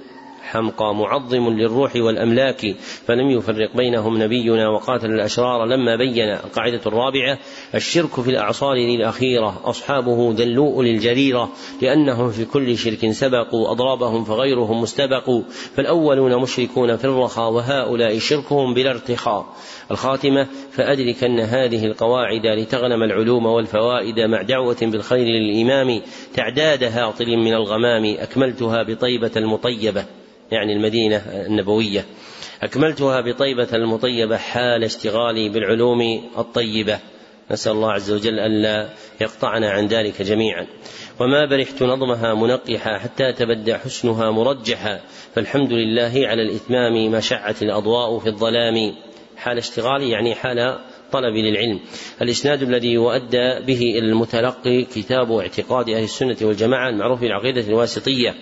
حمقى معظم للروح والأملاك فلم يفرق بينهم نبينا وقاتل الأشرار لما بين القاعدة الرابعة الشرك في الأعصار للأخيرة أصحابه ذلوء للجريرة لأنهم في كل شرك سبقوا أضرابهم فغيرهم مستبق فالأولون مشركون في الرخاء وهؤلاء شركهم بلا ارتخاء. الخاتمة فأدركن هذه القواعد لتغنم العلوم والفوائد مع دعوة بالخير للإمام تعداد هاطل من الغمام أكملتها بطيبة المطيبة. يعني المدينة النبوية. أكملتها بطيبة المطيبة حال اشتغالي بالعلوم الطيبة. نسأل الله عز وجل ألا يقطعنا عن ذلك جميعا. وما برحت نظمها منقحا حتى تبدى حسنها مرجحا فالحمد لله على الإتمام ما شعت الأضواء في الظلام. حال اشتغالي يعني حال طلب للعلم. الإسناد الذي يؤدى به إلى المتلقي كتاب اعتقاد أهل السنة والجماعة المعروف بالعقيدة الواسطية.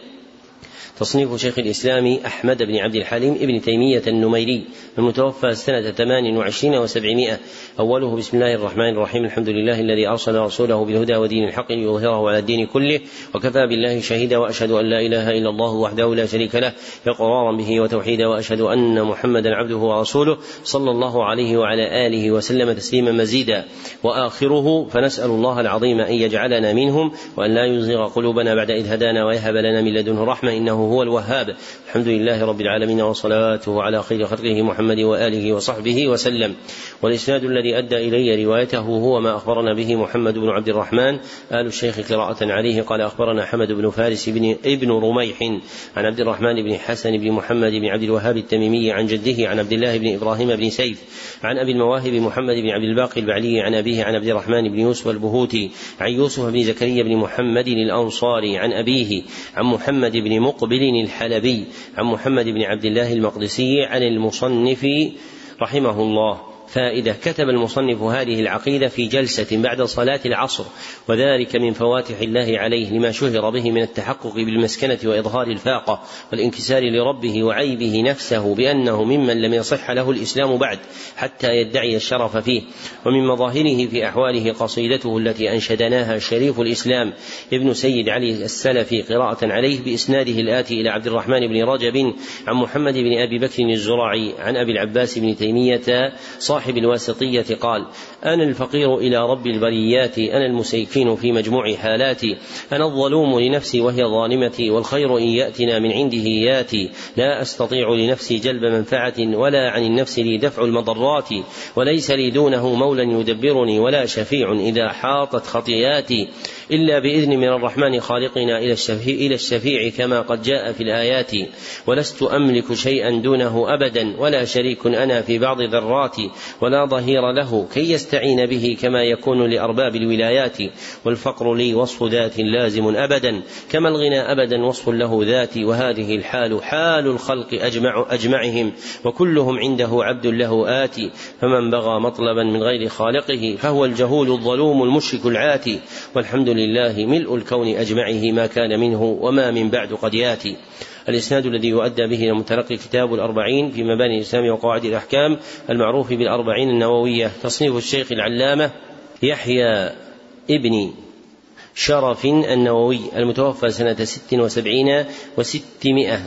تصنيف شيخ الإسلام أحمد بن عبد الحليم ابن تيمية النميري المتوفى سنة ثمان وعشرين وسبعمائة. أوله بسم الله الرحمن الرحيم. الحمد لله الذي أرسل رسوله بالهدى ودين الحق ليظهره على الدين كله. وكفى بالله شهيدا وأشهد أن لا إله إلا الله وحده لا شريك له. إقرارا به وتوحيدا وأشهد أن محمدا عبده ورسوله صلى الله عليه وعلى آله وسلم تسليما مزيدا. وآخره فنسأل الله العظيم أن يجعلنا منهم وأن لا يزغ قلوبنا بعد إذ هدانا ويهب لنا من لدنه رحمة إنه هو الوهاب. الحمد لله رب العالمين وصلاته على خير خلقه محمد وآله وصحبه وسلم. والإسناد الذي أدى إلي روايته هو ما أخبرنا به محمد بن عبد الرحمن. آل الشيخ قراءة عليه قال أخبرنا حمد بن فارس بن ابن رميح عن عبد الرحمن بن حسن بن محمد بن عبد الوهاب التميمي عن جده عن عبد الله بن إبراهيم بن سيف عن أبي المواهب محمد بن عبد الباقي البعلي عن أبيه عن عبد الرحمن بن يوسف البهوتي عن يوسف بن زكريا بن محمد الأنصاري عن أبيه عن محمد بن مقبل الحلبي عن محمد بن عبد الله المقدسي عن المصنف رحمه الله. فائدة كتب المصنف هذه العقيدة في جلسة بعد صلاة العصر وذلك من فواتح الله عليه لما شهر به من التحقق بالمسكنة وإظهار الفاقة والانكسار لربه وعيبه نفسه بأنه ممن لم يصح له الإسلام بعد حتى يدعي الشرف فيه. ومن مظاهره في أحواله قصيدته التي أنشدناها شريف الإسلام ابن سيد علي السلفي قراءة عليه بإسناده الآتي إلى عبد الرحمن بن رجب عن محمد بن أبي بكر الزرعي عن أبي العباس بن تيمية صاحب الواسطية قال أنا الفقير إلى رب البريات أنا المسيكين في مجموع حالاتي أنا الظلوم لنفسي وهي ظالمتي والخير إن يأتنا من عنده يأتي. لا أستطيع لنفسي جلب منفعة ولا عن النفس لي دفع المضرات وليس لي دونه مولى يدبرني ولا شفيع إذا حاطت خطياتي. إلا بإذن من الرحمن خالقنا إلى الشفيع, إلى الشفيع كما قد جاء في الآيات. ولست أملك شيئا دونه أبدا ولا شريك أنا في بعض ذراتي ولا ظهير له. كي يستعين به كما يكون لأرباب الولايات والفقر لي وصف ذات لازم أبدا كما الغنى أبدا وصف له ذاتي وهذه الحال حال الخلق أجمع أجمعهم وكلهم عنده عبد له آتي فمن بغى مطلبا من غير خالقه فهو الجهول الظلوم المشرك العاتي والحمد لله ملء الكون أجمعه ما كان منه وما من بعد قد ياتي. الإسناد الذي يؤدى به إلى متلقي كتاب الأربعين في مباني الإسلام وقواعد الأحكام المعروف بالأربعين النووية. تصنيف الشيخ العلامة يحيى ابن شرف النووي المتوفى سنة ست وسبعين وستمائة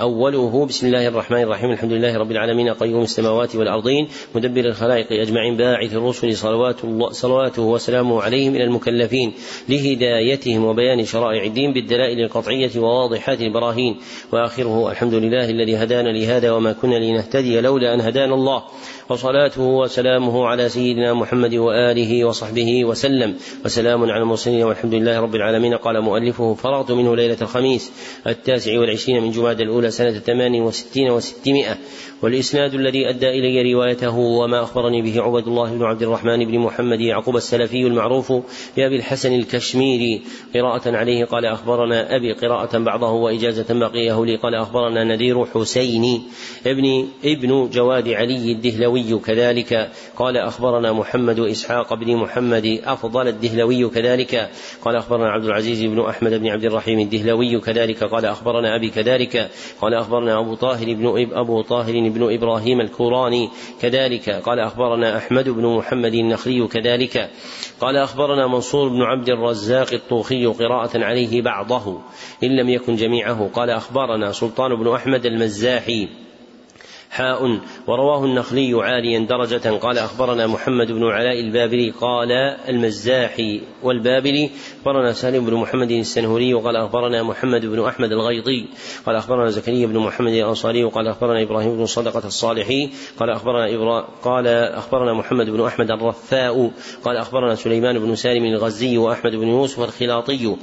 أوله بسم الله الرحمن الرحيم الحمد لله رب العالمين قيوم السماوات والأرضين مدبر الخلائق أجمعين باعث الرسل صلوات الله صلواته وسلامه عليهم إلى المكلفين لهدايتهم وبيان شرائع الدين بالدلائل القطعية وواضحات البراهين وآخره الحمد لله الذي هدانا لهذا وما كنا لنهتدي لولا أن هدانا الله. وصلاته وسلامه على سيدنا محمد وآله وصحبه وسلم. وسلام على المرسلين والحمد لله رب العالمين. قال مؤلفه فرغت منه ليلة الخميس التاسع والعشرين من جماد الأولى سنة ثمان وستين وستمائة. والإسناد الذي أدى إلي روايته وما أخبرني به عبد الله بن عبد الرحمن بن محمد يعقوب السلفي المعروف بأبي الحسن الكشميري. قراءة عليه قال أخبرنا أبي. قراءة بعضه وإجازة بقيه لي قال أخبرنا نذير حسين ابن ابن جواد علي الدهلوي كذلك. قال أخبرنا محمد إسحاق بن محمد أفضل الدهلوي كذلك. قال أخبرنا عبد العزيز بن أحمد بن عبد الرحيم الدهلوي كذلك. قال أخبرنا أبي كذلك. قال أخبرنا أبو طاهر بن أبو طاهر بن إبراهيم الكوراني كذلك. قال أخبرنا أحمد بن محمد النخري كذلك. قال أخبرنا منصور بن عبد الرزاق الطوخي قراءة عليه بعضه إن لم يكن جميعه. قال أخبرنا سلطان بن أحمد المزاحي. حاء ورواه النخلي عاليا درجة. قال أخبرنا محمد بن علاء البابلي قال المزاحي والبابلي. أخبرنا سالم بن محمد السنهوري وقال أخبرنا محمد بن أحمد الغيطي قال أخبرنا زكريا بن محمد الأنصاري وقال أخبرنا إبراهيم بن صدقة الصالحي. قال أخبرنا إبرا قال أخبرنا محمد بن أحمد الرفاء. قال أخبرنا سليمان بن سالم الغزي وأحمد بن يوسف الخلاطي.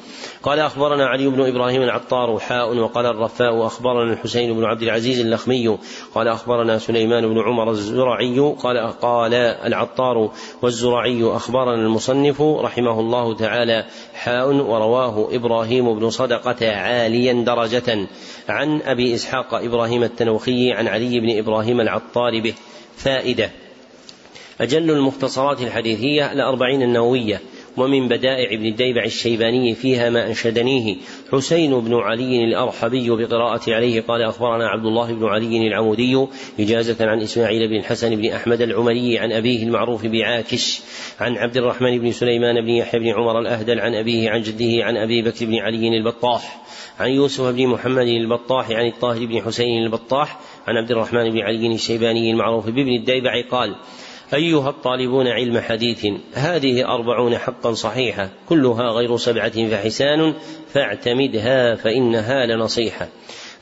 قال أخبرنا علي بن إبراهيم العطار حاء. وقال الرفاء أخبرنا الحسين بن عبد العزيز اللخمي قال أخبرنا سليمان بن عمر الزرعي قال قال العطار والزرعي أخبرنا المصنف رحمه الله تعالى حاء ورواه إبراهيم بن صدقة عاليا درجة عن أبي إسحاق إبراهيم التنوخي عن علي بن إبراهيم العطار به. فائدة أجل المختصرات الحديثية الأربعين النووية. ومن بدائع ابن الديبع الشيباني فيها ما أنشدنيه حسين بن علي الأرحبي بقراءة عليه قال أخبرنا عبد الله بن علي العمودي إجازة عن إسماعيل بن الحسن بن أحمد العمري عن أبيه المعروف بعاكش عن عبد الرحمن بن سليمان بن يحيى بن عمر الأهدل عن أبيه عن جده عن أبي بكر بن علي البطاح عن يوسف بن محمد البطاح عن الطاهر بن حسين البطاح عن عبد الرحمن بن علي الشيباني المعروف بابن الديبع قال أيها الطالبون علم حديث هذه أربعون حقا صحيحة كلها غير سبعة فحسان فاعتمدها فإنها لنصيحة.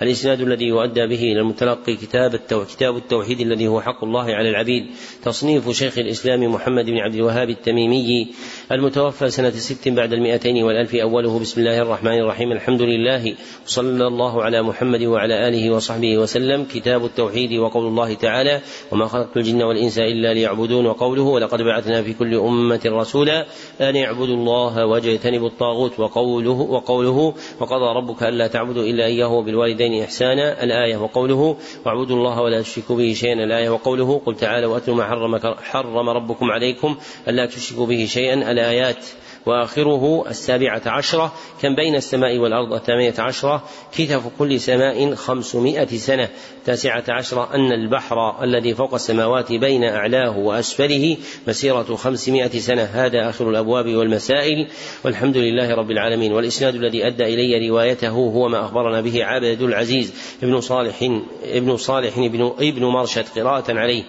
الإسناد الذي يؤدى به إلى المتلقي كتاب كتاب التوحيد الذي هو حق الله على العبيد. تصنيف شيخ الإسلام محمد بن عبد الوهاب التميمي المتوفى سنة ست بعد المئتين والألف أوله بسم الله الرحمن الرحيم. الحمد لله. صلى الله على محمد وعلى آله وصحبه وسلم. كتاب التوحيد وقول الله تعالى وما خلقت الجن والإنس إلا ليعبدون وقوله ولقد بعثنا في كل أمة رسولا أن اعبدوا الله واجتنبوا الطاغوت وقوله وقوله وقضى ربك ألا تعبدوا إلا إياه وبالوالدين وبالوالدين إحسانا الآية وقوله واعبدوا الله ولا تشركوا به شيئا. الآية وقوله قل تعالوا وأتلوا ما حرم, حرم ربكم عليكم ألا تشركوا به شيئا. الآيات وآخره السابعة عشرة كم بين السماء والأرض؟ الثامنة عشرة. كتف كل سماء خمسمائة سنة. التاسعة عشرة أن البحر الذي فوق السماوات بين أعلاه وأسفله مسيرة خمسمائة سنة. هذا آخر الأبواب والمسائل. والحمد لله رب العالمين. والإسناد الذي أدى إلي روايته هو ما أخبرنا به عبد العزيز ابن صالح ابن صالح ابن, ابن مرشد قراءة عليه.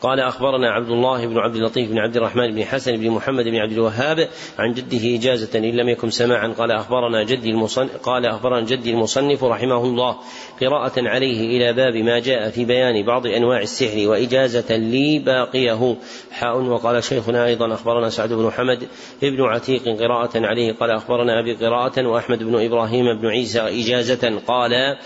قال أخبرنا عبد الله بن عبد اللطيف بن عبد الرحمن بن حسن بن محمد بن عبد الوهاب عن جده إجازة إن لم يكن سماعا. قال أخبرنا جدي المصنف قال أخبرنا جدي المصنف رحمه الله قراءة عليه إلى باب ما جاء في بيان بعض أنواع السحر وإجازة لي باقيه. حاء وقال شيخنا أيضا أخبرنا سعد بن حمد ابن عتيق قراءة عليه. قال أخبرنا أبي قراءة وأحمد بن إبراهيم بن عيسى إجازة. قال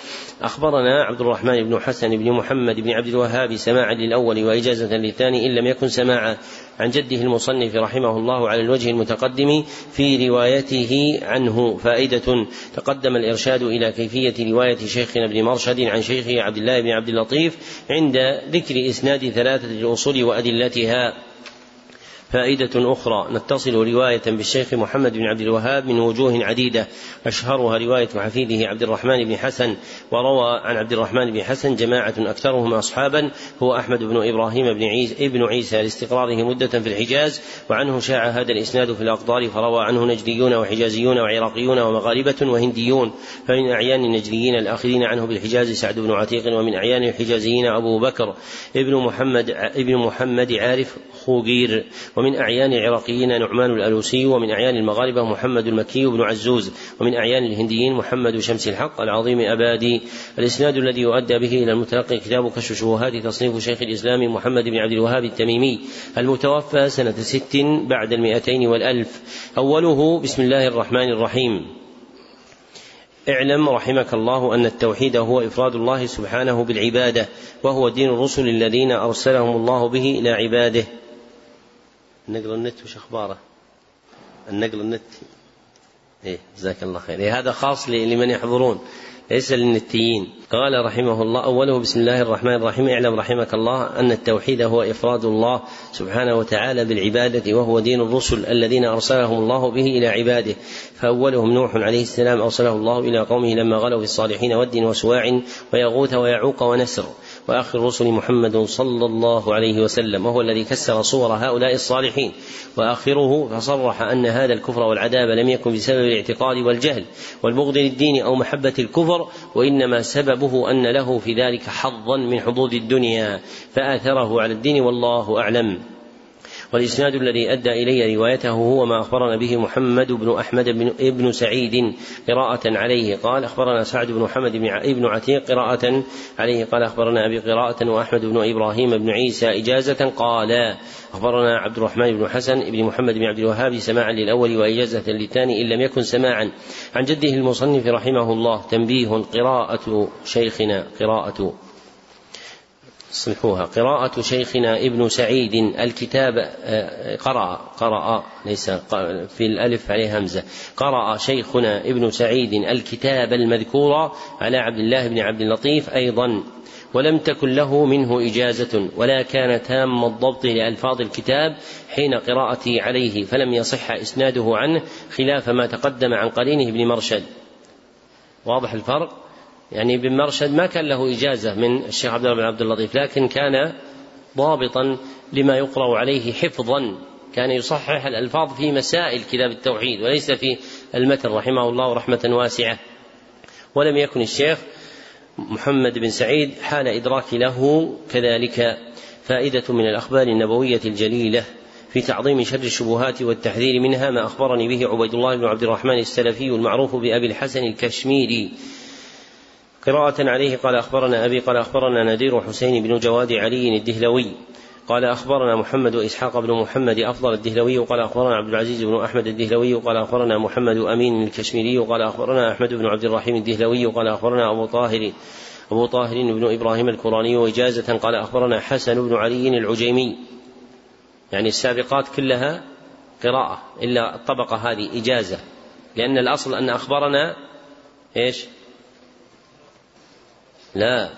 أخبرنا عبد الرحمن بن حسن بن محمد بن عبد الوهاب سماعا للأول وإجازة للثاني إن لم يكن سماعا. عن جده المصنف رحمه الله على الوجه المتقدم في روايته عنه. فائدة تقدم الإرشاد إلى كيفية رواية شيخنا ابن مرشد عن شيخه عبد الله بن عبد اللطيف عند ذكر إسناد ثلاثة الأصول وأدلتها. فائدة أخرى. نتصل رواية بالشيخ محمد بن عبد الوهاب من وجوه عديدة. أشهرها رواية حفيده عبد الرحمن بن حسن وروى عن عبد الرحمن بن حسن جماعة أكثرهم أصحابا. هو أحمد بن إبراهيم بن عيسى ابن عيسى لاستقراره مدة في الحجاز وعنه شاع هذا الإسناد في الأقطار فروى عنه نجديون وحجازيون وعراقيون ومغاربة وهنديون. فمن أعيان النجديين الآخرين عنه بالحجاز سعد بن عتيق ومن أعيان الحجازيين أبو بكر. ابن محمد ابن محمد عارف خوغير. ومن أعيان العراقيين نعمان الألوسي ومن أعيان المغاربة محمد المكي بن عزوز ومن أعيان الهنديين محمد شمس الحق العظيم أبادي. الإسناد الذي يؤدى به إلى المتلقي كتاب كشف الشبهات تصنيف شيخ الإسلام محمد بن عبد الوهاب التميمي المتوفى سنة ست بعد المئتين والألف. أوله بسم الله الرحمن الرحيم. اعلم رحمك الله أن التوحيد هو إفراد الله سبحانه بالعبادة وهو دين الرسل الذين أرسلهم الله به إلى عباده. النقل النت وش أخباره؟ النقل النت إيه جزاك الله خير. إيه هذا خاص لمن يحضرون ليس للنتيين. قال رحمه الله أوله بسم الله الرحمن الرحيم اعلم رحمك الله أن التوحيد هو إفراد الله سبحانه وتعالى بالعبادة وهو دين الرسل الذين أرسلهم الله به إلى عباده. فأولهم نوح عليه السلام أرسله الله إلى قومه لما غلوا في الصالحين ود وسواع ويغوث ويعوق ونسر. وآخر الرسل محمد صلى الله عليه وسلم وهو الذي كسر صور هؤلاء الصالحين. وآخره فصرح أن هذا الكفر والعذاب لم يكن بسبب الاعتقاد والجهل والبغض للدين أو محبة الكفر وإنما سببه أن له في ذلك حظا من حظوظ الدنيا فآثره على الدين والله أعلم. والإسناد الذي أدى إلي روايته هو ما أخبرنا به محمد بن أحمد بن ابن سعيد قراءة عليه. قال أخبرنا سعد بن محمد بن عتيق قراءة عليه. قال أخبرنا أبي قراءة وأحمد بن إبراهيم بن عيسى إجازة. قال أخبرنا عبد الرحمن بن حسن بن محمد بن عبد الوهاب سماعا للأول وإجازة للثاني إن لم يكن سماعا. عن جده المصنف رحمه الله تنبيه قراءة شيخنا قراءة صلحوها قراءة شيخنا ابن سعيد الكتاب آه، قرأ قرأ ليس في الألف عليه همزة. قرأ شيخنا ابن سعيد الكتاب المذكور على عبد الله بن عبد اللطيف أيضا ولم تكن له منه إجازة ولا كان تام الضبط لألفاظ الكتاب حين قراءتي عليه فلم يصح إسناده عنه خلاف ما تقدم عن قرينه ابن مرشد. واضح الفرق؟ يعني ابن مرشد ما كان له إجازة من الشيخ عبد الله بن عبد اللطيف لكن كان ضابطا لما يقرأ عليه حفظا. كان يصحح الألفاظ في مسائل كتاب التوحيد وليس في المتن رحمه الله رحمة واسعة. ولم يكن الشيخ محمد بن سعيد حال إدراك له كذلك فائدة من الأخبار النبوية الجليلة في تعظيم شر الشبهات والتحذير منها ما أخبرني به عبيد الله بن عبد الرحمن السلفي المعروف بأبي الحسن الكشميري. قراءة عليه قال أخبرنا أبي قال أخبرنا نذير حسين بن جواد علي الدهلوي قال أخبرنا محمد وإسحاق بن محمد أفضل الدهلوي قال أخبرنا عبد العزيز بن أحمد الدهلوي قال أخبرنا محمد أمين الكشميري قال أخبرنا أحمد بن عبد الرحيم الدهلوي قال أخبرنا أبو طاهر أبو طاهر بن إبراهيم الكوراني وإجازة قال أخبرنا حسن بن علي العجيمي. يعني السابقات كلها قراءة إلا الطبقة هذه إجازة. لأن الأصل أن أخبرنا إيش؟ لا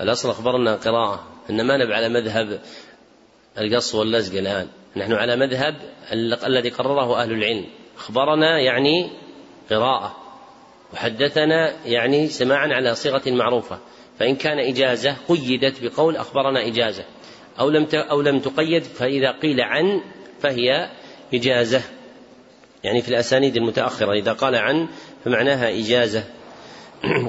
الأصل أخبرنا قراءة. إن ما نبع على مذهب القص واللزق الآن. نحن على مذهب الذي قرره أهل العلم. أخبرنا يعني قراءة. وحدثنا يعني سماعا على صيغة معروفة. فإن كان إجازة قيدت بقول أخبرنا إجازة. أو لم أو لم تقيد فإذا قيل عن فهي إجازة. يعني في الأسانيد المتأخرة إذا قال عن فمعناها إجازة.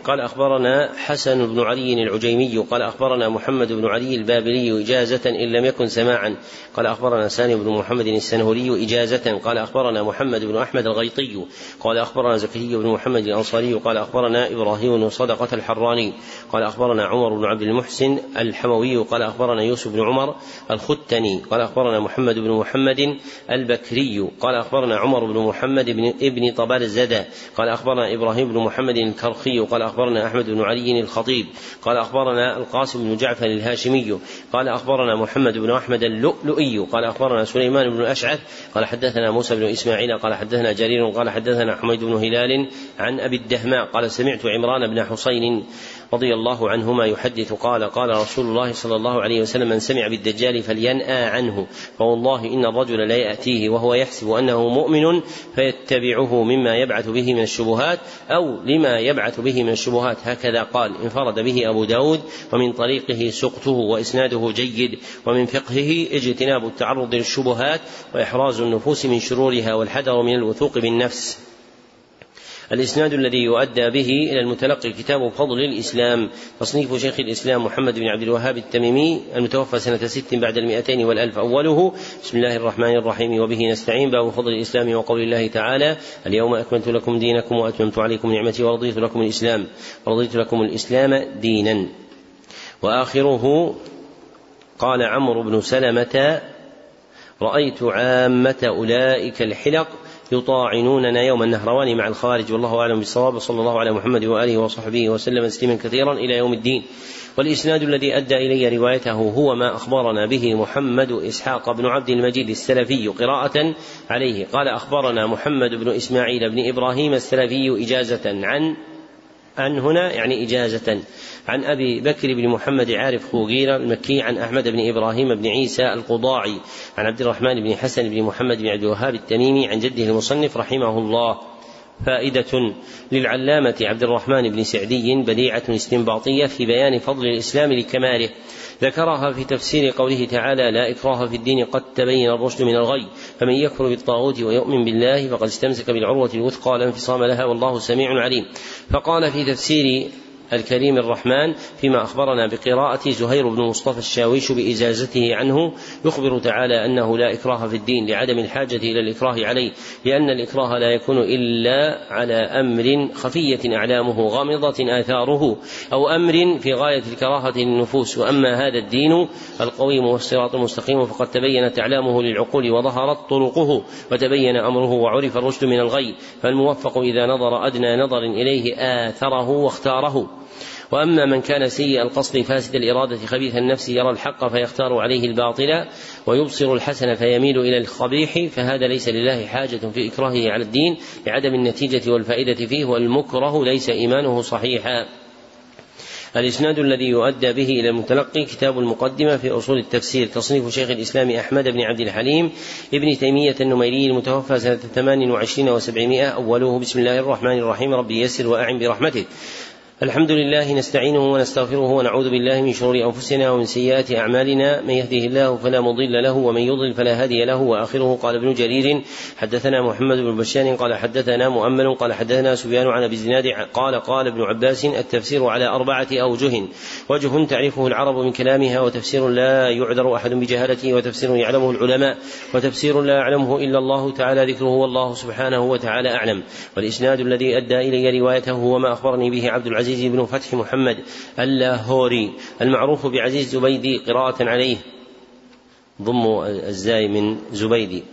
قال أخبرنا حسن بن علي العجيمي قال أخبرنا محمد بن علي البابلي إجازة إن لم يكن سماعا قال أخبرنا سالم بن محمد السنهوري إجازة قال أخبرنا محمد بن أحمد الغيطي قال أخبرنا زكريا بن محمد الأنصاري قال أخبرنا إبراهيم بن صدقة الحراني قال أخبرنا عمر بن عبد المحسن الحموي قال أخبرنا يوسف بن عمر الختني قال أخبرنا محمد بن محمد البكري قال أخبرنا عمر بن محمد بن ابن طبال الزدى قال أخبرنا إبراهيم بن محمد الكرخي قال أخبرنا أحمد بن علي الخطيب قال أخبرنا القاسم بن جعفر الهاشمي قال أخبرنا محمد بن أحمد اللؤلؤي قال أخبرنا سليمان بن الأشعث قال حدثنا موسى بن إسماعيل قال حدثنا جرير قال حدثنا حميد بن هلال عن أبي الدهماء قال سمعت عمران بن حسين رضي الله عنهما يحدث قال قال رسول الله صلى الله عليه وسلم من سمع بالدجال فلينأى عنه فوالله إن الرجل لا يأتيه وهو يحسب أنه مؤمن فيتبعه مما يبعث به من الشبهات أو لما يبعث به من الشبهات. هكذا قال انفرد به أبو داود ومن طريقه سقطه وإسناده جيد ومن فقهه اجتناب التعرض للشبهات وإحراز النفوس من شرورها والحذر من الوثوق بالنفس. الإسناد الذي يؤدى به إلى المتلقي كتاب فضل الإسلام تصنيف شيخ الإسلام محمد بن عبد الوهاب التميمي المتوفى سنة ست بعد المئتين والألف أوله. بسم الله الرحمن الرحيم. وبه نستعين. باب فضل الإسلام وقول الله تعالى اليوم أكملت لكم دينكم وأتممت عليكم نعمتي ورضيت لكم الإسلام. ورضيت لكم الإسلام دينا. وآخره قال عمرو بن سلمة رأيت عامة أولئك الحلق يطاعنوننا يوم النهروان مع الخوارج والله أعلم بالصواب صلى الله على محمد وآله وصحبه وسلم تسليما كثيرا إلى يوم الدين. والإسناد الذي أدى إلي روايته هو ما أخبرنا به محمد إسحاق بن عبد المجيد السلفي قراءة عليه قال أخبرنا محمد بن إسماعيل بن إبراهيم السلفي إجازة عن عن هنا يعني إجازة. عن أبي بكر بن محمد عارف خوغيرة المكي عن أحمد بن إبراهيم بن عيسى القضاعي عن عبد الرحمن بن حسن بن محمد بن عبد الوهاب التميمي عن جده المصنف رحمه الله. فائدة للعلامة عبد الرحمن بن سعدي بديعة استنباطية في بيان فضل الإسلام لكماله. ذكرها في تفسير قوله تعالى لا إكراه في الدين قد تبين الرشد من الغي فمن يكفر بالطاغوت ويؤمن بالله فقد استمسك بالعروة الوثقى لا انفصام لها والله سميع عليم. فقال في تفسير الكريم الرحمن فيما أخبرنا بقراءة زهير بن مصطفى الشاويش بإجازته عنه يخبر تعالى أنه لا إكراه في الدين لعدم الحاجة إلى الإكراه عليه لأن الإكراه لا يكون إلا على أمر خفية أعلامه غامضة آثاره أو أمر في غاية الكراهة للنفوس وأما هذا الدين القويم والصراط المستقيم فقد تبينت أعلامه للعقول وظهرت طرقه وتبين أمره وعرف الرشد من الغي فالموفق إذا نظر أدنى نظر إليه آثره واختاره. وأما من كان سيء القصد فاسد الإرادة خبيث النفس يرى الحق فيختار عليه الباطل ويبصر الحسن فيميل إلى القبيح فهذا ليس لله حاجة في إكراهه على الدين لعدم النتيجة والفائدة فيه والمكره ليس إيمانه صحيحا. الإسناد الذي يؤدى به إلى المتلقي كتاب المقدمة في أصول التفسير تصنيف شيخ الإسلام أحمد بن عبد الحليم ابن تيمية النميري المتوفى سنة ثمان وعشرين وسبعمائة أوله بسم الله الرحمن الرحيم ربي يسر وأعن برحمتك الحمد لله نستعينه ونستغفره ونعوذ بالله من شرور أنفسنا ومن سيئات أعمالنا. من يهده الله فلا مضل له ومن يضلل فلا هادي له. وآخره قال ابن جرير حدثنا محمد بن بشار قال حدثنا مؤمل قال حدثنا سفيان عن أبي الزناد قال قال ابن عباس التفسير على أربعة أوجه. وجه تعرفه العرب من كلامها وتفسير لا يعذر أحد بجهالته وتفسير يعلمه العلماء وتفسير لا يعلمه إلا الله تعالى ذكره والله سبحانه وتعالى أعلم. والإسناد الذي أدى إلي روايته هو ما أخبرني به عبد العزيز العزيز بن فتح محمد اللاهوري المعروف بعزيز زبيدي قراءة عليه. ضم الزاي من زبيدي.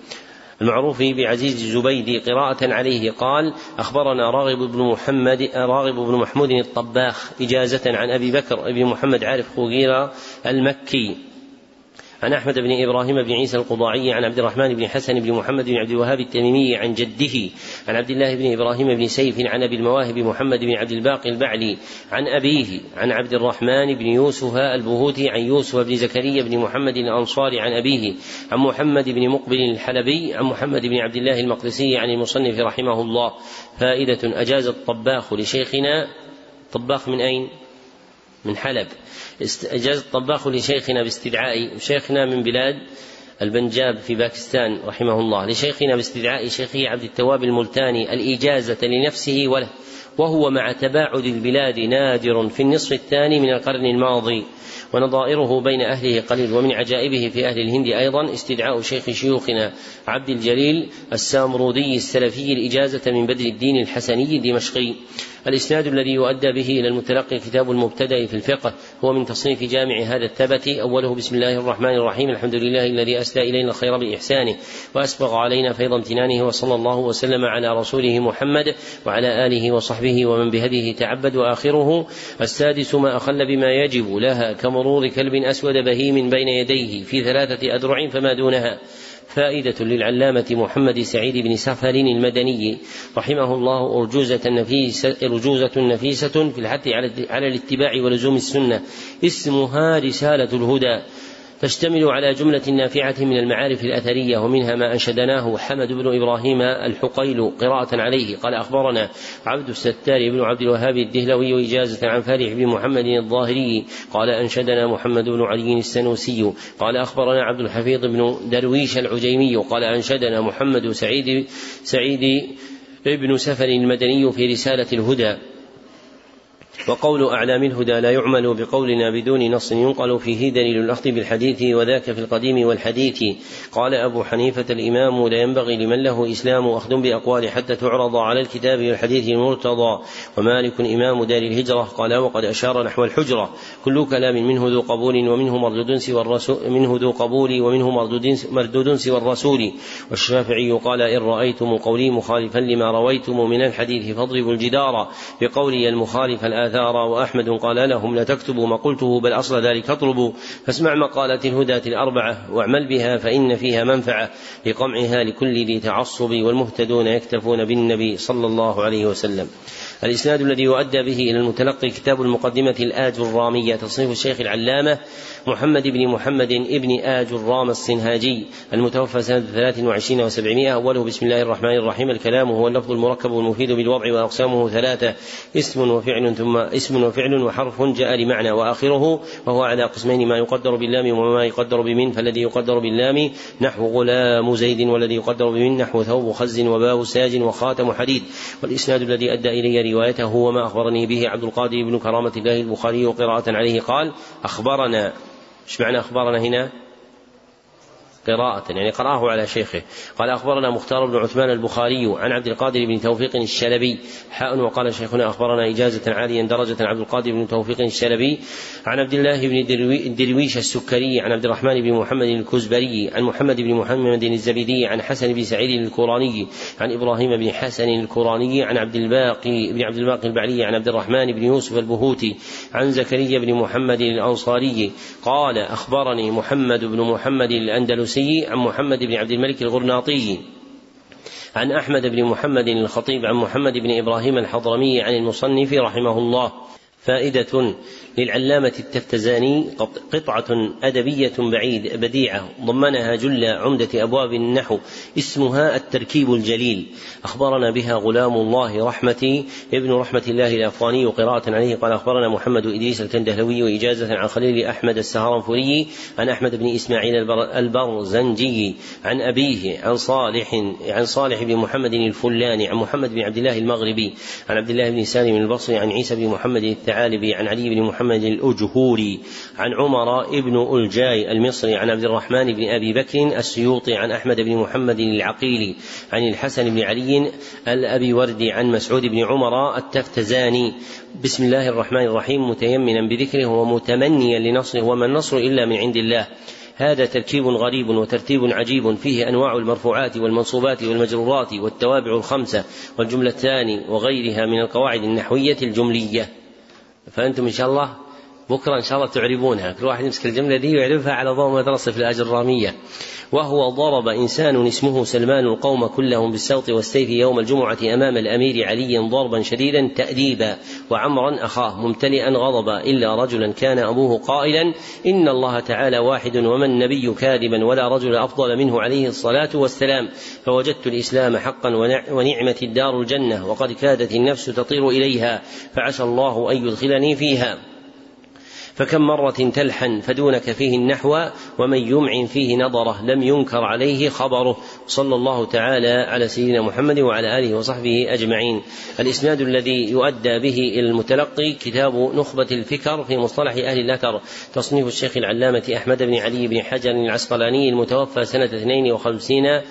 المعروف بعزيز زبيدي قراءة عليه قال أخبرنا راغب بن محمد راغب بن محمود الطباخ إجازة عن أبي بكر بن محمد عارف خوغيرة المكي. عن أحمد بن إبراهيم بن عيسى القضاعي عن عبد الرحمن بن حسن بن محمد بن عبد الوهاب التميمي عن جده عن عبد الله بن إبراهيم بن سيف عن أبي المواهب محمد بن عبد الباقي البعلي عن أبيه عن عبد الرحمن بن يوسف البهوتي عن يوسف بن زكريا بن محمد الأنصاري عن أبيه عن محمد بن مقبل الحلبي عن محمد بن عبد الله المقدسي عن المصنف رحمه الله. فائدة أجاز الطباخ لشيخنا. طباخ من أين؟ من حلب. أجاز الطباخ لشيخنا باستدعاء شيخنا من بلاد البنجاب في باكستان رحمه الله. لشيخنا باستدعاء شيخه عبد التواب الملتاني الإجازة لنفسه وله. وهو مع تباعد البلاد نادر في النصف الثاني من القرن الماضي. ونظائره بين أهله قليل. ومن عجائبه في أهل الهند أيضا استدعاء شيخ شيوخنا عبد الجليل السامرودي السلفي الإجازة من بدر الدين الحسني الدمشقي. الإسناد الذي يؤدى به إلى المتلقي كتاب المبتدأ في الفقه هو من تصنيف جامع هذا الثبت. أوله بسم الله الرحمن الرحيم. الحمد لله الذي أسدى إلينا الخير بإحسانه وأسبغ علينا فيض امتنانه وصلى الله وسلم على رسوله محمد وعلى آله وصحبه ومن بهديه تعبد. وآخره السادس ما أخل بما يجب لها كمرور كلب أسود بهيم بين يديه في ثلاثة أذرع فما دونها. فائدة للعلامة محمد سعيد بن سفر المدني رحمه الله أرجوزة نفيسة, أرجوزة نفيسة في الحث على الاتباع ولزوم السنة. اسمها رسالة الهدى. تشتمل على جملة نافعة من المعارف الأثرية ومنها ما أنشدناه حمد بن إبراهيم الحقيل قراءة عليه. قال أخبرنا عبد الستار بن عبد الوهاب الدهلوي إجازة عن فارح بن محمد الظاهري. قال أنشدنا محمد بن علي السنوسي. قال أخبرنا عبد الحفيظ بن درويش العجيمي. قال أنشدنا محمد سعيد سعيد ابن سفر المدني في رسالة الهدى. وقول أعلام الهدى لا يعمل بقولنا بدون نص ينقل فيه دليل الأخذ بالحديث وذاك في القديم والحديث. قال أبو حنيفة الإمام لا ينبغي لمن له إسلام أخذ بأقوال حتى تعرض على الكتاب والحديث المرتضى. ومالك إمام دار الهجرة قال وقد أشار نحو الحجرة. كل كلام منه ذو قبول ومنه مردود سوى الرسول منه ذو قبول ومنه مردود مردود سوى الرسول. والشافعي قال إن رأيتم قولي مخالفا لما رويتم من الحديث فاضربوا الجدار بقولي المخالف الآثار. وأحمد قال لهم لا تكتبوا ما قلته بل أصل ذلك اطلبوا. فاسمع مقالة الهداة الأربعة واعمل بها فإن فيها منفعة لقمعها لكل ذي تعصب. والمهتدون يكتفون بالنبي صلى الله عليه وسلم. الإسناد الذي يؤدى به إلى المتلقي كتاب المقدمة الآج تصنيف الشيخ العلامة محمد بن محمد ابن آج الرام الصنهاجي المتوفى سنة 23 وسبعمائة. أوله بسم الله الرحمن الرحيم. الكلام هو اللفظ المركب المفيد بالوضع وأقسامه ثلاثة. اسم وفعل ثم اسم وفعل وحرف جاء لمعنى. وآخره وهو على قسمين ما يقدر باللام وما يقدر بمن. فالذي يقدر باللام نحو غلام زيد والذي يقدر بمن نحو ثوب خز وباب ساج وخاتم حديد. والإسناد الذي أدى إلي روايته هو ما أخبرني به عبد القادر بن كرامة الله البخاري قراءة عليه قال أخبرنا إيش معنى أخبرنا هنا؟ قراءة يعني قرأه على شيخه. قال أخبرنا مختار بن عثمان البخاري عن عبد القادر بن توفيق الشلبي حاء وقال شيخنا أخبرنا إجازة عاليا درجة عبد القادر بن توفيق الشلبي عن عبد الله بن الدرويش السكري عن عبد الرحمن بن محمد الكزبري عن محمد بن محمد الزبيدي عن حسن بن سعيد الكوراني عن إبراهيم بن حسن الكوراني عن عبد الباقي بن عبد الباقي البعلي عن عبد الرحمن بن يوسف البهوتي عن زكريا بن محمد الأنصاري قال أخبرني محمد بن محمد الأندلسي السدوسي عن محمد بن عبد الملك الغرناطي عن أحمد بن محمد الخطيب عن محمد بن إبراهيم الحضرمي عن المصنف رحمه الله. فائدة للعلامة التفتزاني قطعة أدبية بعيد بديعة ضمنها جل عمدة أبواب النحو اسمها التركيب الجليل. أخبرنا بها غلام الله رحمتي ابن رحمة الله الأفغاني قراءة عليه. قال أخبرنا محمد إدريس الكندهلوي إجازة عن خليل أحمد السهرنفري عن أحمد بن إسماعيل البرزنجي عن أبيه عن صالح عن صالح بن محمد الفلاني عن محمد بن عبد الله المغربي عن عبد الله بن سالم البصري عن عيسى بن محمد الثعالبي عن علي بن محمد محمد الأجهوري عن عمر ابن ألجاي المصري عن عبد الرحمن بن أبي بكر السيوطي عن أحمد بن محمد العقيلي عن الحسن بن علي الأبي وردي عن مسعود بن عمر التفتزاني. بسم الله الرحمن الرحيم. متيمنا بذكره ومتمنيا لنصره وما النصر إلا من عند الله. هذا تركيب غريب وترتيب عجيب فيه أنواع المرفوعات والمنصوبات والمجرورات والتوابع الخمسة والجملتان وغيرها من القواعد النحوية الجملية. فأنتم إن شاء الله بكرة إن شاء الله تعربونها. كل واحد يمسك الجملة دي ويعرفها على ضوء مدرسة في الأجرامية وهو ضرب إنسان اسمه سلمان القوم كلهم بالسوط والسيف يوم الجمعة أمام الأمير علي ضربا شديدا تأديبا. وعمرا أخاه ممتلئا غضبا. إلا رجلا كان أبوه قائلا إن الله تعالى واحد وما النبي كاذبا ولا رجل أفضل منه عليه الصلاة والسلام. فوجدت الإسلام حقا ونعمة الدار الجنة وقد كادت النفس تطير إليها فعسى الله أن يدخلني فيها. فكم مرة تلحن فدونك فيه النحو ومن يمعن فيه نظرة لم ينكر عليه خبره. صلى الله تعالى على سيدنا محمد وعلى آله وصحبه أجمعين. الإسناد الذي يؤدى به إلى المتلقي كتاب نخبة الفكر في مصطلح أهل الأثر. تصنيف الشيخ العلامة أحمد بن علي بن حجر العسقلاني المتوفى سنة 52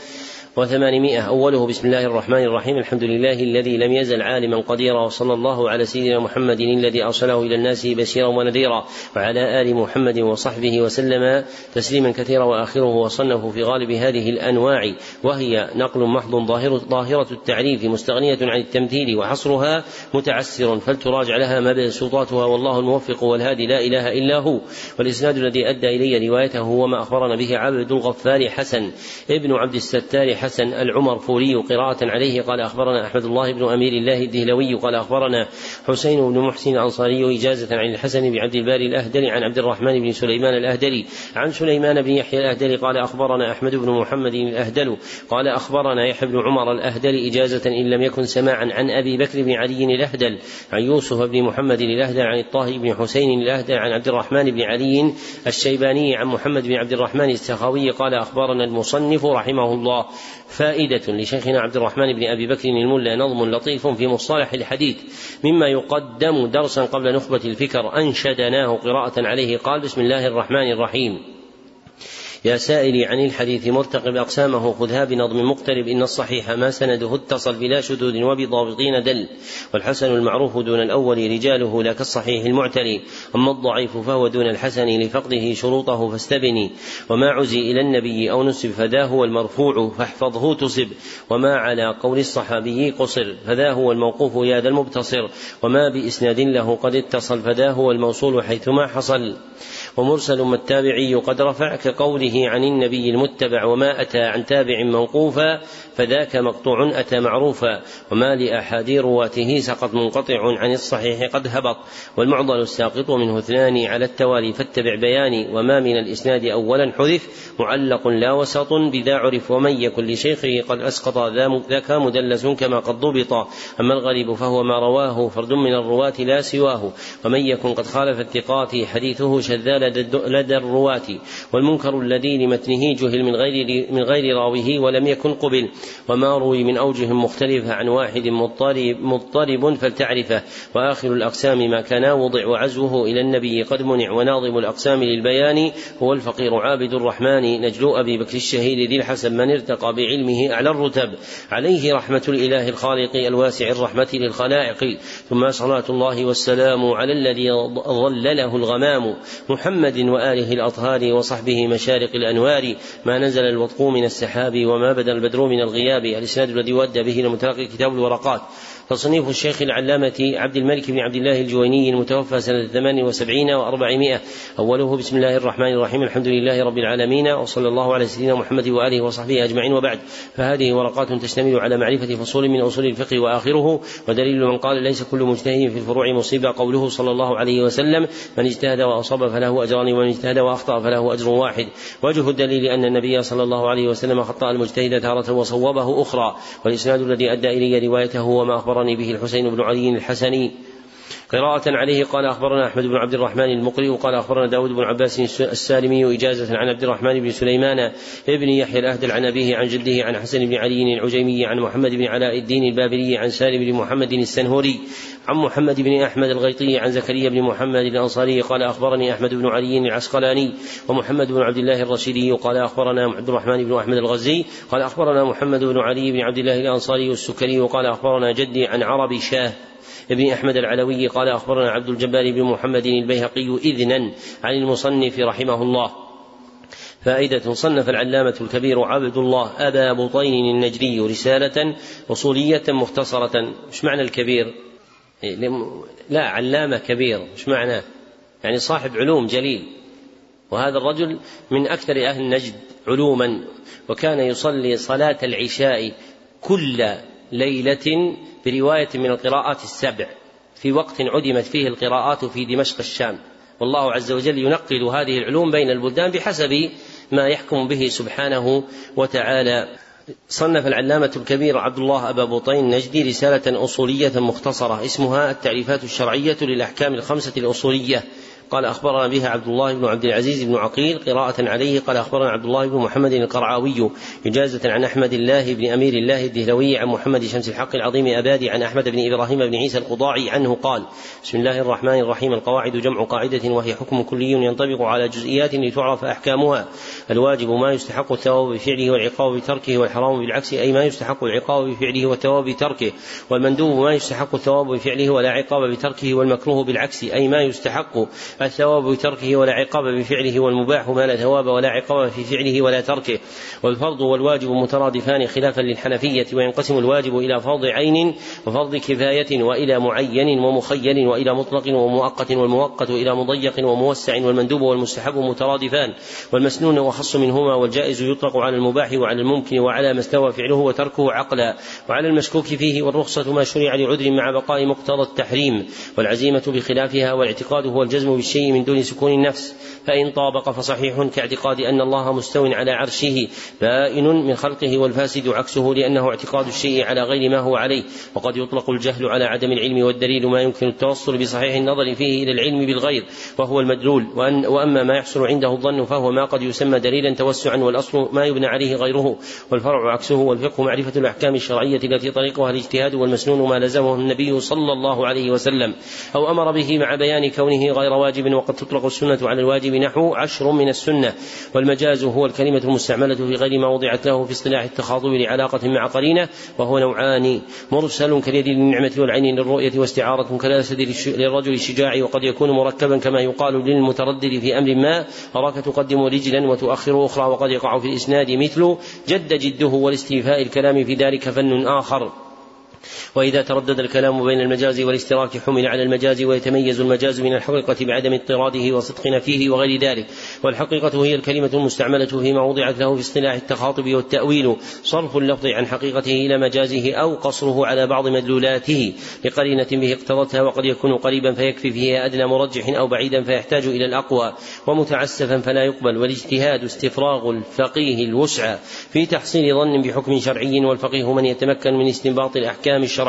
وثمانمائة أوله بسم الله الرحمن الرحيم. الحمد لله الذي لم يزل عالما قديرا وصلى الله على سيدنا محمد الذي أرسله إلى الناس بشيرا ونذيرا وعلى آل محمد وصحبه وسلم تسليما كثيرا وآخره وصنف في غالب هذه الأنواع. وهي نقل محض ظاهر ظاهرة التعريف مستغنية عن التمثيل وحصرها متعسر فلتراجع لها مبسوطاتها والله الموفق والهادي لا إله إلا هو. والإسناد الذي أدى إلي روايته هو ما أخبرنا به عبد الغفار حسن. ابن عبد الستار الحسن العمرفوري قراءة عليه. قال أخبرنا أحمد الله بن أمير الله الدهلوي. قال أخبرنا حسين بن محسن الأنصاري إجازة عن الحسن بن عبد الباري الأهدلي عن عبد الرحمن بن سليمان الأهدلي عن سليمان بن يحيى الأهدلي. قال أخبرنا أحمد بن محمد الأهدل. قال أخبرنا يحيى بن عمر الأهدلي إجازة إن لم يكن سماعا عن أبي بكر بن علي الأهدل عن يوسف بن محمد الأهدل عن الطاهي بن حسين الأهدل عن عبد الرحمن بن علي الشيباني عن محمد بن عبد الرحمن السخاوي. قال أخبرنا المصنف رحمه الله فائدة لشيخنا عبد الرحمن بن أبي بكر الملا نظم لطيف في مصطلح الحديث مما يقدم درسا قبل نخبة الفكر أنشدناه قراءة عليه قال بسم الله الرحمن الرحيم. يا سائلي عن الحديث مرتقب أقسامه خذها بنظم مقترب إن الصحيح ما سنده اتصل بلا شذوذ وبضابطين دل والحسن المعروف دون الأول رجاله لا كالصحيح المعتلي أما الضعيف فهو دون الحسن لفقده شروطه فاستبني وما عزي إلى النبي أو نسب فذا هو المرفوع فاحفظه تصب وما على قول الصحابي قصر فذا هو الموقوف يا ذا المبتصر وما بإسناد له قد اتصل فذا هو الموصول حيثما حصل. ومرسل ما التابعي قد رفع كقوله عن النبي المتبع وما أتى عن تابع موقوفا فذاك مقطوع أتى معروفا. وما لأحد رواته سقط منقطع عن الصحيح قد هبط. والمعضل الساقط منه اثنان على التوالي فاتبع بياني. وما من الإسناد أولا حذف معلق لا وسط بذا عرف. ومن يكن لشيخه قد أسقط ذاك مدلس كما قد ضبط. أما الغريب فهو ما رواه فرد من الرواة لا سواه. ومن يكن قد خالف الثقات حديثه شذا لدى الرواة والمنكر الذي لمتنه جهل من غير من غير راويه ولم يكن قبل وما روي من أوجه مختلفة عن واحد مضطرب, مضطرب فلتعرفه وآخر الأقسام ما كان وضع وعزوه إلى النبي قد منع وناظم الأقسام للبيان هو الفقير عابد الرحمن نجلو أبي بكر الشهيد ذي الحسن من ارتقى بعلمه أعلى الرتب عليه رحمة الإله الخالق الواسع الرحمة للخلائق ثم صلاة الله والسلام على الذي ظلله الغمام محمد وآله الأطهار وصحبه مشارق الأنوار ما نزل الوطق من السحاب وما بدأ البدر من الغياب. الإسناد الذي ودى به المتلقي كتاب الورقات. تصنيف الشيخ العلامة عبد الملك بن عبد الله الجويني المتوفى سنة ثمان وسبعين وأربعمائة. أوله بسم الله الرحمن الرحيم. الحمد لله رب العالمين. وصلى الله على سيدنا محمد وآله وصحبه أجمعين. وبعد فهذه ورقات تشتمل على معرفة فصول من أصول الفقه وآخره. ودليل من قال ليس كل مجتهد في الفروع مصيبة قوله صلى الله عليه وسلم من اجتهد وأصاب فله أجران ومن اجتهد وأخطأ فله أجر واحد وجه الدليل أن النبي صلى الله عليه وسلم خطأ المجتهد تارة وصوبه أخرى. والإسناد الذي أدى إلي روايته وما أخبرني به الحسين بن علي الحسني قراءة عليه قال أخبرنا أحمد بن عبد الرحمن المقري وقال أخبرنا داود بن عباس السالمي إجازة عن عبد الرحمن بن سليمان ابن يحيى الأهدل عن أبيه عن جده عن حسن بن علي العجيمي عن محمد بن علاء الدين البابلي عن سالم بن محمد السنهوري عن محمد بن أحمد الغيطي عن زكريا بن محمد الأنصاري قال أخبرني أحمد بن علي العسقلاني ومحمد بن عبد الله الرشيدي قال أخبرنا عبد الرحمن بن أحمد الغزي قال أخبرنا محمد بن علي بن عبد الله الأنصاري السكري وقال أخبرنا جدي عن عربي شاه. ابن أحمد العلوي قال أخبرنا عبد الجبار بن محمد البيهقي إذنا عن المصنف رحمه الله. فائدة صنف العلامة الكبير عبد الله أبا بطين النجدي رسالة أصولية مختصرة. مش معنى الكبير؟ لا علامة كبير. مش معناه يعني صاحب علوم جليل. وهذا الرجل من أكثر أهل نجد علوما وكان يصلي صلاة العشاء كل ليلة برواية من القراءات السبع. في وقت عدمت فيه القراءات في دمشق الشام. والله عز وجل ينقل هذه العلوم بين البلدان بحسب ما يحكم به سبحانه وتعالى. صنف العلامة الكبير عبد الله أبا بطين النجدي رسالة أصولية مختصرة. اسمها التعريفات الشرعية للأحكام الخمسة الأصولية. قال أخبرنا بها عبد الله بن عبد العزيز بن عقيل قراءة عليه. قال أخبرنا عبد الله بن محمد القرعاوي إجازة عن أحمد الله بن أمير الله الدهلوي عن محمد شمس الحق العظيم أبادي عن أحمد بن إبراهيم بن عيسى القضاعي عنه قال بسم الله الرحمن الرحيم. القواعد جمع قاعدة وهي حكم كلي ينطبق على جزئيات لتعرف أحكامها. الواجب ما يستحق الثواب بفعله والعقاب بتركه والحرام بالعكس أي ما يستحق العقاب بفعله والثواب بتركه. والمندوب ما يستحق الثواب بفعله ولا عقاب بتركه والمكروه بالعكس أي ما يستحق الثواب بتركه ولا عقاب بفعله والمباح ما لا ثواب ولا عقاب في فعله ولا تركه. والفرض والواجب مترادفان خلافا للحنفية وينقسم الواجب إلى فرض عين وفرض كفاية وإلى معين ومخيل وإلى مطلق ومؤقت والمؤقت إلى مضيق وموسع والمندوب والمستحب مترادفان. والمسنون وخص منهما والجائز يطلق على المباح وعلى الممكن وعلى ما استوى فعله وتركه عقلا. وعلى المشكوك فيه والرخصة ما شرع لعذر مع بقاء مقتضى التحريم. والعزيمة بخلافها والاعتقاد هو الجزم بالشيء من دون سكون النفس فإن طابق فصحيح كاعتقاد أن الله مستو على عرشه بائن من خلقه والفاسد عكسه لأنه اعتقاد الشيء على غير ما هو عليه. وقد يطلق الجهل على عدم العلم والدليل ما يمكن التوصل بصحيح النظر فيه إلى العلم بالغير وهو المدلول. وأن وأما ما يحصل عنده الظن فهو ما قد يسمى دليلا توسعا والأصل ما يبنى عليه غيره. والفرع عكسه والفقه معرفة الأحكام الشرعية التي طريقها الاجتهاد والمسنون ما لزمه النبي صلى الله عليه وسلم أو أمر به مع بيان كونه غير واجب. وقد تطلق السنة على الواجب نحو عشر من السنة والمجاز هو الكلمة المستعملة في غير ما وضعت له في اصطلاح التخاطب لعلاقة مع قرينة وهو نوعان مرسل كاليد للنعمة والعين للرؤية واستعارة كالأسد للرجل الشجاع وقد يكون مركبا كما يقال للمتردد في أمر ما. أراك تقدم رجلا وتؤخر أخرى وقد يقع في الإسناد مثل جد جده والاستيفاء الكلام في ذلك فن آخر. وإذا تردد الكلام بين المجاز والاشتراك حمل على المجاز ويتميز المجاز من الحقيقة بعدم اضطراده وصدق نفيه وغير ذلك. والحقيقة هي الكلمة المستعملة فيما وضعت له في اصطلاح التخاطب والتأويل. صرف اللفظ عن حقيقته إلى مجازه أو قصره على بعض مدلولاته. لقرينة به اقتضتها وقد يكون قريبا فيكفي فيه أدنى مرجح أو بعيدا فيحتاج إلى الأقوى. ومتعسفا فلا يقبل. والاجتهاد استفراغ الفقيه الوسع في تحصيل ظن بحكم شرعي والفقيه من يتمكن من استنباط الأحكام الشرعية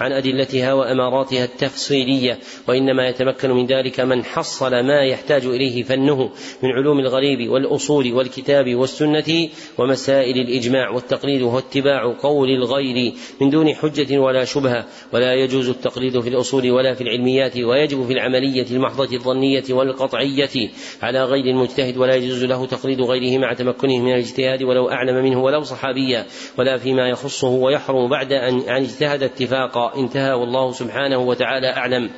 عن أدلتها وأماراتها التفصيلية وإنما يتمكن من ذلك من حصل ما يحتاج إليه فنه من علوم الغريب والأصول والكتاب والسنة ومسائل الإجماع والتقليد وهو اتباع قول الغير من دون حجة ولا شبهة. ولا يجوز التقليد في الأصول ولا في العلميات ويجب في العملية المحضة الظنية والقطعية. على غير المجتهد ولا يجوز له تقليد غيره مع تمكنه من الاجتهاد ولو أعلم منه ولو صحابيا. ولا فيما يخصه ويحرم بعد أن عن اجتهد اتفاقا انتهى والله سبحانه وتعالى أعلم.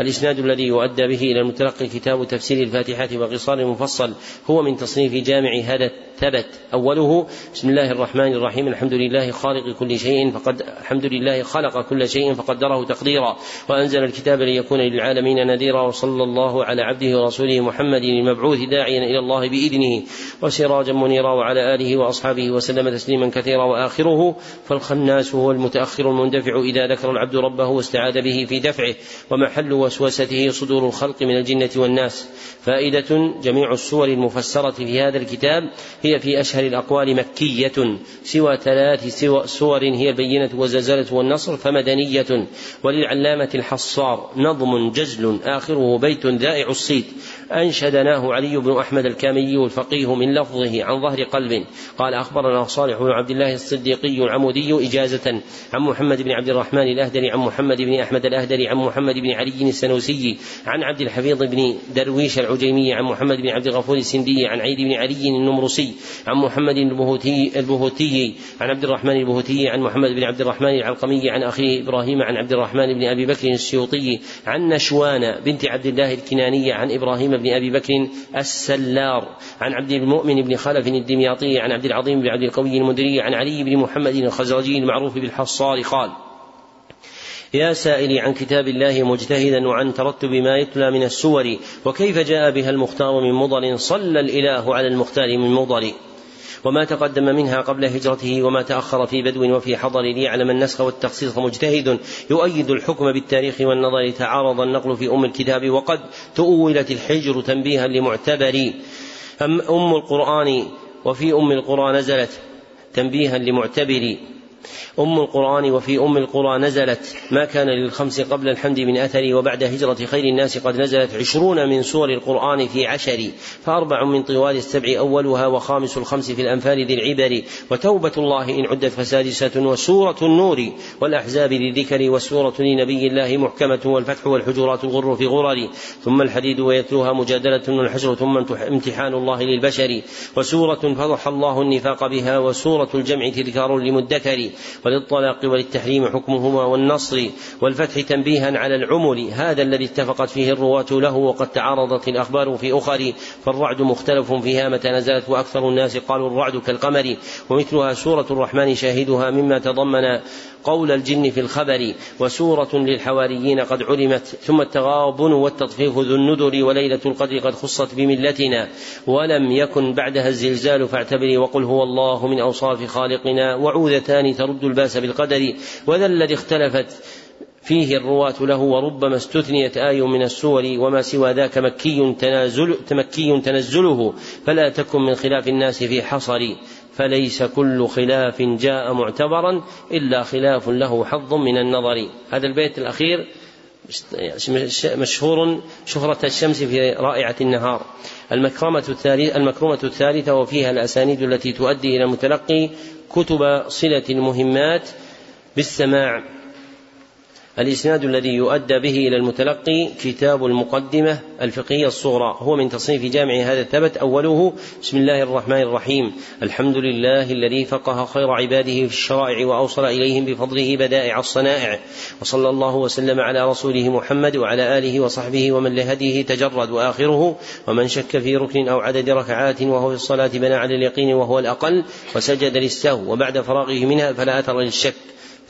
الإسناد الذي يؤدى به إلى المتلقي كتاب تفسير الفاتحة وقصار المفصل هو من تصنيف جامع هذا ثبت أوله بسم الله الرحمن الرحيم الحمد لله خالق كل شيء فقد الحمد لله خلق كل شيء فقدره تقديرا. وأنزل الكتاب ليكون للعالمين نذيرا وصلى الله على عبده ورسوله محمد المبعوث داعيا إلى الله بإذنه. وسراجا منيرا وعلى آله وأصحابه وسلم تسليما كثيرا. وآخره فالخناس هو المتأخر المندفع إذا ذكر العبد ربه واستعاذ به في دفعه. ومحل وسوسته صدور الخلق من الجنة والناس. فائدة جميع السور المفسرة في هذا الكتاب هي في أشهر الأقوال مكية. سوى ثلاث سور هي البينة والزلزلة والنصر فمدنية. وللعلامة الحصار نظم جزل آخره بيت ذائع الصيت. أنشدناه علي بن أحمد الكامي الفقيه من لفظه عن ظهر قلب. قال أخبرنا صالح بن عبد الله الصديقي العمودي إجازة. عن محمد بن عبد الرحمن الأهدري عن محمد بن أحمد الأهدري عن محمد بن علي السنوسي عن عبد الحفيظ بن درويش العجيمي عن محمد بن عبد الغفور السندي عن عيد بن علي النمرسي عن محمد البهوتي البهوتي عن عبد الرحمن البهوتي عن محمد بن عبد الرحمن العلقمي عن أخيه إبراهيم عن عبد الرحمن بن أبي بكر السيوطي عن نشوان بنت عبد الله الكنانية عن إبراهيم بن أبي بكر السلار عن عبد المؤمن بن خلف الدمياطي عن عبد العظيم بن عبد القوي المدري عن علي بن محمد الخزرجي المعروف بالحصار قال يا سائلي عن كتاب الله مجتهدا وعن ترتب ما يتلى من السور وكيف جاء بها المختار من مضر؟ صلى الإله على المختار من مضر. وما تقدم منها قبل هجرته وما تأخر في بدو وفي حضر ليعلم النسخ والتخصيص مجتهد يؤيد الحكم بالتاريخ والنظر تعارض النقل في أم الكتاب وقد تؤولت الحجر تنبيها لمعتبر. أم القرآن وفي أم القرى نزلت تنبيها لمعتبر. أم القرآن وفي أم القرى نزلت ما كان للخمس قبل الحمد من أثر وبعد هجرة خير الناس قد نزلت عشرون من سور القرآن في عشر فأربع من طوال السبع أولها وخامس الخمس في الأنفال ذي العبر وتوبة الله إن عدت فسادسة وسورة النور والأحزاب ذي الذكر وسورة لنبي الله محكمة والفتح والحجرات الغر في غرر ثم الحديد ويتلوها مجادلة والحشر ثم امتحان الله للبشر وسورة فضح الله النفاق بها وسورة الجمع تذكار لمدكر وللطلاق وللتحريم حكمهما والنصر والفتح تنبيها على العمل هذا الذي اتفقت فيه الرواة له وقد تعارضت الأخبار في أخر فالرعد مختلف فيها متى نزلت وأكثر الناس قالوا الرعد كالقمر ومثلها سورة الرحمن شاهدها مما تضمن قول الجن في الخبر وسورة للحواريين قد علمت ثم التغابن والتطفيف ذو النذر وليلة القدر قد خصت بملتنا ولم يكن بعدها الزلزال فاعتبري وقل هو الله من أوصاف خالقنا وعوذتان ترد الباس بالقدر وذا الذي اختلفت فيه الرواة له وربما استثنيت آي من السور وما سوى ذاك مكي تنازل مكي تنزله فلا تكن من خلاف الناس في حصر فليس كل خلاف جاء معتبرا إلا خلاف له حظ من النظر. هذا البيت الأخير مشهور شهرة الشمس في رائعة النهار. المكرمة الثالثة المكرمة الثالثة وفيها الأسانيد التي تؤدي إلى المتلقي كتب صلة المهمات بالسماع. الإسناد الذي يؤدى به إلى المتلقي كتاب المقدمة الفقهية الصغرى هو من تصنيف جامع هذا الثبت أوله بسم الله الرحمن الرحيم الحمد لله الذي فقه خير عباده في الشرائع وأوصل إليهم بفضله بدائع الصنائع وصلى الله وسلم على رسوله محمد وعلى آله وصحبه ومن لهديه تجرد وآخره ومن شك في ركن أو عدد ركعات وهو في الصلاة بنى على اليقين وهو الأقل وسجد للسهو وبعد فراغه منها فلا أثر للشك.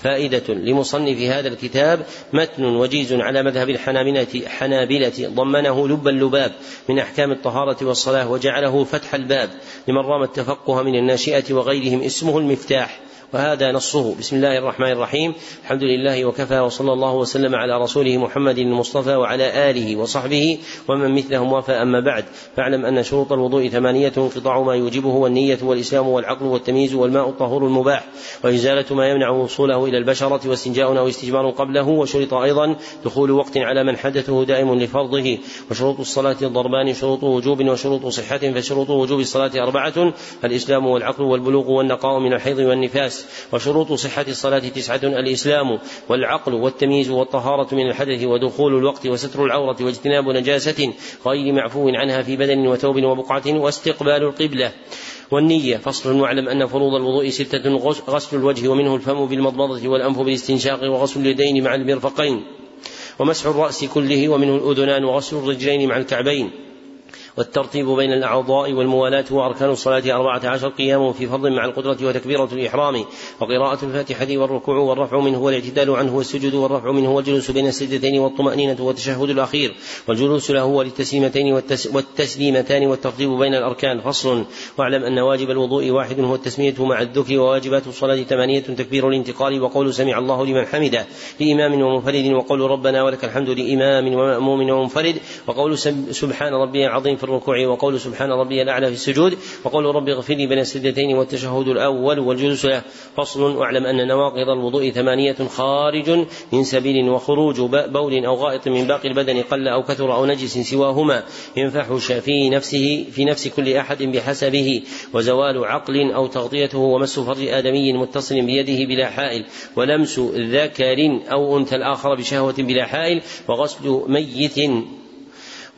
فائدة لمصنف هذا الكتاب متن وجيز على مذهب الحنابلة حنابلة ضمنه لب اللباب من أحكام الطهارة والصلاة وجعله فتح الباب لمن رام التفقه من الناشئة وغيرهم اسمه المفتاح. وهذا نصه. بسم الله الرحمن الرحيم. الحمد لله وكفى وصلى الله وسلم على رسوله محمد المصطفى وعلى آله وصحبه ومن مثلهم وفى أما بعد فاعلم أن شروط الوضوء ثمانية انقطاع ما يوجبه والنية والإسلام والعقل والتمييز والماء الطهور المباح وإزالة ما يمنع وصوله إلى البشرة واستنجاء أو استجمار قبله وشرط أيضا دخول وقت على من حدثه دائم لفرضه وشروط الصلاة الضربان شروط وجوب وشروط صحة فشروط وجوب الصلاة أربعة الإسلام والعقل والبلوغ والنقاء من الحيض والنفاس. وشروط صحة الصلاة تسعة الإسلام والعقل والتمييز والطهارة من الحدث ودخول الوقت وستر العورة واجتناب نجاسة غير معفو عنها في بدن وثوب وبقعة واستقبال القبلة والنية. فصل واعلم أن فروض الوضوء ستة غسل الوجه ومنه الفم بالمضمضة والأنف بالاستنشاق وغسل اليدين مع المرفقين ومسح الرأس كله ومنه الأذنان وغسل الرجلين مع الكعبين. والترتيب بين الأعضاء والموالاة وأركان الصلاة أربعة عشر قيام في فرض مع القدرة وتكبيرة الإحرام وقراءة الفاتحة والركوع والرفع منه والاعتدال عنه والسجود والرفع منه والجلوس بين السجدتين والطمأنينة والتشهد الأخير والجلوس له والتسليمتين والتسليمتان والترتيب بين الأركان فصل. واعلم أن واجب الوضوء واحد هو التسمية مع الذكر وواجبات الصلاة ثمانية تكبير الانتقال وقول سمع الله لمن حمده لإمام ومنفرد وقول ربنا ولك الحمد لإمام ومأموم ومنفرد وقول سبحان ربي العظيم في الركوع وقول سبحان ربي الأعلى في السجود وقول رب اغفر لي بين السجدتين والتشهد الأول والجلوس له فصل واعلم أن نواقض الوضوء ثمانية خارج من سبيل وخروج بول أو غائط من باقي البدن قل أو كثر أو نجس سواهما ينفحش في نفسه في نفس كل أحد بحسبه وزوال عقل أو تغطيته ومس فرج آدمي متصل بيده بلا حائل ولمس ذكر أو أنثى الآخر بشهوة بلا حائل وغسل ميت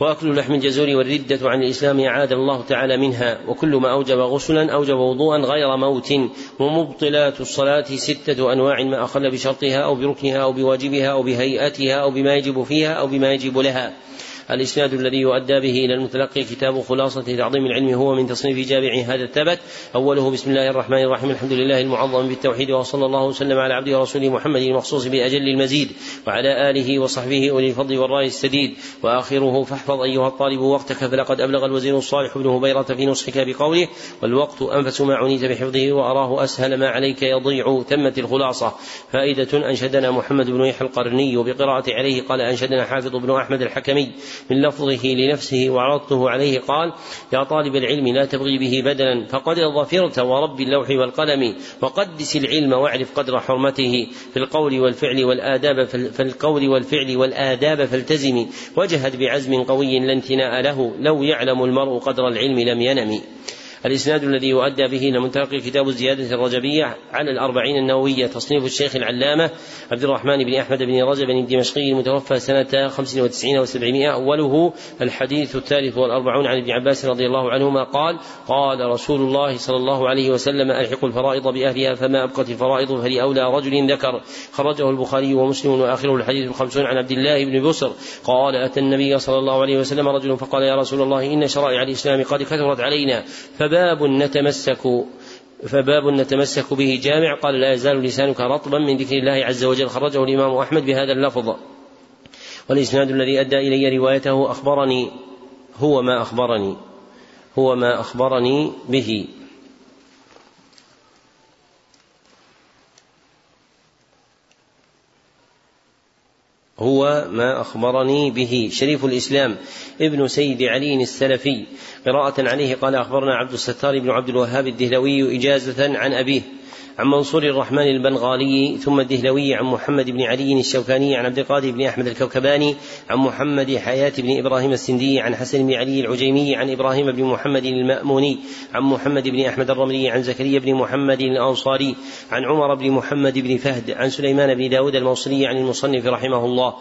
وأكل لحم الجزور والردة عن الإسلام أعاد الله تعالى منها وكل ما أوجب غسلا أوجب وضوءا غير موت ومبطلات الصلاة ستة أنواع ما أخل بشرطها أو بركنها أو بواجبها أو بهيئتها أو بما يجب فيها أو بما يجب لها. الإسناد الذي يؤدى به إلى المتلقي كتاب خلاصة تعظيم العلم هو من تصنيف جامع هذا الثبت. أوله بسم الله الرحمن الرحيم. الحمد لله المعظم بالتوحيد وصلى الله وسلم على عبده ورسوله محمد المخصوص بأجل المزيد. وعلى آله وصحبه أولي الفضل والرأي السديد. وآخره فاحفظ أيها الطالب وقتك فلقد أبلغ الوزير الصالح بن هبيرة في نصحك بقوله والوقت أنفس ما عنيت بحفظه وأراه أسهل ما عليك يضيع تمت الخلاصة فائدة أنشدنا محمد بن يحيى القرني بقراءة عليه قال أنشدنا حافظ بن أحمد الحكمي. من لفظه لنفسه وعرضته عليه قال يا طالب العلم لا تبغي به بدلا فقد ظفرت ورب اللوح والقلم وقدس العلم واعرف قدر حرمته في القول والفعل والآداب في القول والفعل والآداب فالتزم وجهد بعزم قوي لا انتناء له لو يعلم المرء قدر العلم لم ينم. الإسناد الذي يؤدى به إلى منتقى كتاب الزيادة الرجبية على الأربعين النووية تصنيف الشيخ العلامة عبد الرحمن بن أحمد بن رجب الدمشقي المتوفى سنة خمس وتسعين وسبعمائة أوله الحديث الثالث والأربعون عن ابن عباس رضي الله عنهما قال قال رسول الله صلى الله عليه وسلم ألحق الفرائض بأهلها فما أبقت الفرائض فلأولى رجل ذكر. خرجه البخاري ومسلم وآخره الحديث الخمسون عن عبد الله بن بسر. قال أتى النبي صلى الله عليه وسلم رجل فقال يا رسول الله إن شرائع الإسلام قد كثرت علينا فباب نتمسك فباب نتمسك به جامع. قال لا يزال لسانك رطبا من ذكر الله عز وجل. خرجه الإمام أحمد بهذا اللفظ. والإسناد الذي أدى إلي روايته أخبرني هو ما أخبرني هو ما أخبرني به. هو ما أخبرني به. شريف الإسلام ابن سيد علي السلفي. قراءة عليه قال أخبرنا عبد الستار بن عبد الوهاب الدهلوي إجازة عن أبيه. عن منصور الرحمن البنغالي ثم الدهلوي عن محمد بن علي الشوكاني عن عبد القادر بن أحمد الكوكباني عن محمد حياة بن إبراهيم السندي عن حسن بن علي العجيمي عن إبراهيم بن محمد المأموني عن محمد بن أحمد الرملي عن زكريا بن محمد الأنصاري عن عمر بن محمد بن فهد عن سليمان بن داود الموصلي عن المصنف رحمه الله.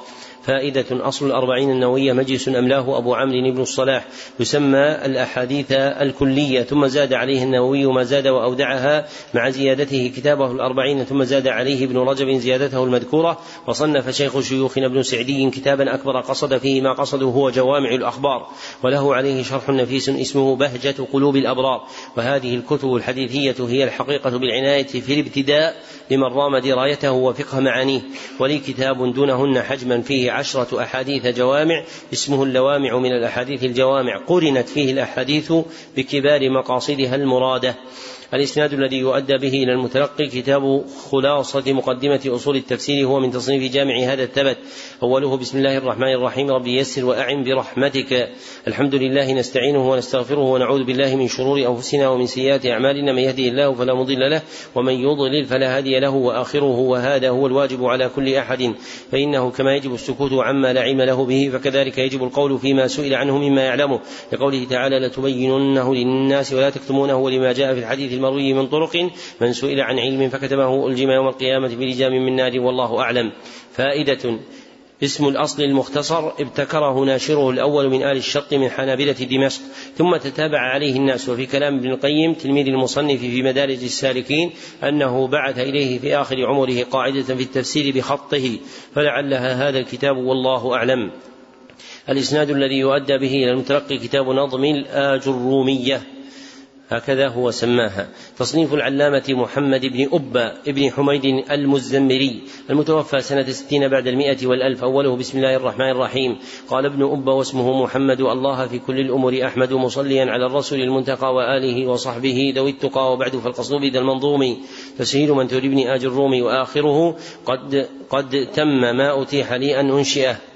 فائدة أصل الأربعين النووية مجلس أملاه أبو عمرو بن الصلاح يسمى الأحاديث الكلية. ثم زاد عليه النووي ما زاد وأودعها مع زيادته كتابه الأربعين ثم زاد عليه ابن رجب زيادته المذكورة. وصنف شيخ شيوخنا ابن سعدي كتابا أكبر قصد فيه ما قصده هو جوامع الأخبار. وله عليه شرح نفيس اسمه بهجة قلوب الأبرار. وهذه الكتب الحديثية هي الحقيقة بالعناية في الابتداء لمن رام درايته وفقه معانيه ولي كتاب دونهن حجما فيه عشرة أحاديث جوامع اسمه اللوامع من الأحاديث الجوامع. قرنت فيه الأحاديث بكبار مقاصدها المرادة. الإسناد الذي يؤدى به إلى المتلقي كتاب خلاصة مقدمة أصول التفسير هو من تصنيف جامع هذا الثبت. أوله بسم الله الرحمن الرحيم ربي يسر وأعن برحمتك. الحمد لله نستعينه ونستغفره ونعوذ بالله من شرور أنفسنا ومن سيئات أعمالنا. من يهده الله فلا مضل له ومن يضلل فلا هادي له وآخره وهذا هو الواجب على كل أحد. فإنه كما يجب السكوت عما لا علم له به فكذلك يجب القول فيما سئل عنه مما يعلمه. لقوله تعالى لتبيننه للناس ولا تكتمونه ولما جاء في الحديث المروي من طرق من سئل عن علم فكتبه ألجم يوم القيامة بلجام من نار والله أعلم. فائدة اسم الأصل المختصر ابتكره ناشره الأول من آل الشط من حنابلة دمشق ثم تتابع عليه الناس. وفي كلام ابن القيم تلميذ المصنف في مدارج السالكين أنه بعث إليه في آخر عمره قاعدة في التفسير بخطه فلعلها هذا الكتاب والله أعلم. الإسناد الذي يؤدى به إلى المتلقي كتاب نظم الآجرومية. هكذا هو سماها. تصنيف العلامة محمد بن أبا بن حميد المزمري المتوفى سنة ستين بعد المئة والألف أوله بسم الله الرحمن الرحيم. قال ابن أبا واسمه محمد الله في كل الأمور أحمد مصليا على الرسول المنتقى وآله وصحبه ذوي التقى وبعد فالقصد بذا المنظوم. تسهيل من تريد ابن آج الروم وآخره قد قد تم ما أتيح لي أن أنشئه.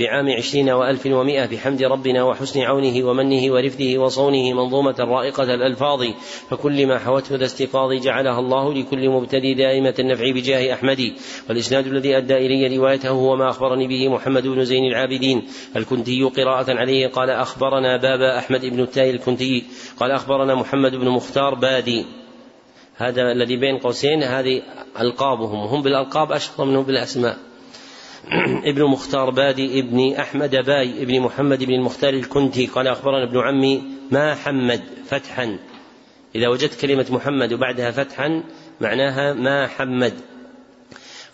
في عام عشرين وألف ومائة بحمد ربنا وحسن عونه ومنه ورفده وصونه منظومة رائقة الألفاظ فكل ما حوته ذا استيقاظ جعلها الله لكل مبتدي دائمة النفع بجاه أحمد. والإسناد الذي أدى إلي روايته هو ما أخبرني به محمد بن زين العابدين. الكنتي قراءة عليه قال أخبرنا بابا أحمد بن التاي الكنتي. قال أخبرنا محمد بن مختار بادي. هذا الذي بين قوسين هذه ألقابهم هم بالألقاب أشهر منهم بالأسماء. ابن مختار بادي ابن أحمد باي ابن محمد بن المختار الكنتي. قال أخبرنا ابن عمي ما حمد فتحا. إذا وجدت كلمة محمد وبعدها فتحا معناها ما حمد.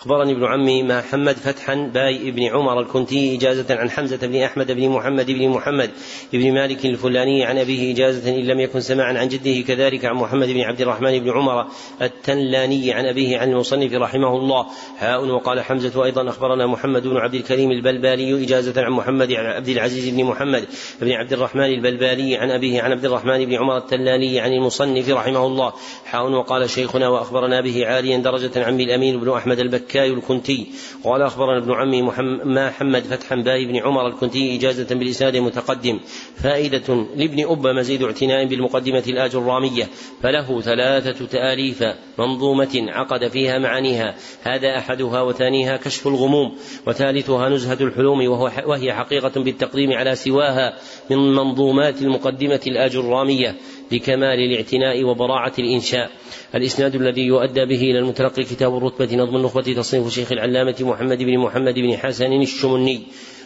أخبرني ابن عمي ما حمد فتحا باي ابن عمر الكنتي إجازة عن حمزة بن أحمد بن محمد بن محمد بن مالك الفلاني عن أبيه إجازة إن لم يكن سماعا عن جده كذلك عن محمد بن عبد الرحمن بن عمر التنلاني عن أبيه عن المصنف رحمه الله. حاء وقال حمزة أيضا أخبرنا محمد بن عبد الكريم البلبالي إجازة عن محمد عبد العزيز بن محمد بن عبد الرحمن البلبالي عن أبيه عن عبد الرحمن بن عمر التلالي عن المصنف رحمه الله. حاء وقال شيخنا وأخبرنا به عاليا درجة عمي الأمين بن أحمد البكاي الكنتي. قال أخبرنا ابن عمي محمد فتحا باي بن عمر الكنتي إجازة بالإسناد المتقدم فائدة لابن أب مزيد اعتناء بالمقدمة الآج الرامية فله ثلاثة تآليف منظومة عقد فيها معانيها. هذا أحدها وثانيها كشف الغموم. وثالثها نزهة الحلوم وهو وهي حقيقة بالتقديم على سواها من منظومات المقدمة الآج الرامية لكمال الاعتناء وبراعة الإنشاء. الإسناد الذي يؤدى به إلى المتلقي كتاب الرتبة نظم النخبة تصنيف شيخ العلامة محمد بن محمد بن حسن الشمني.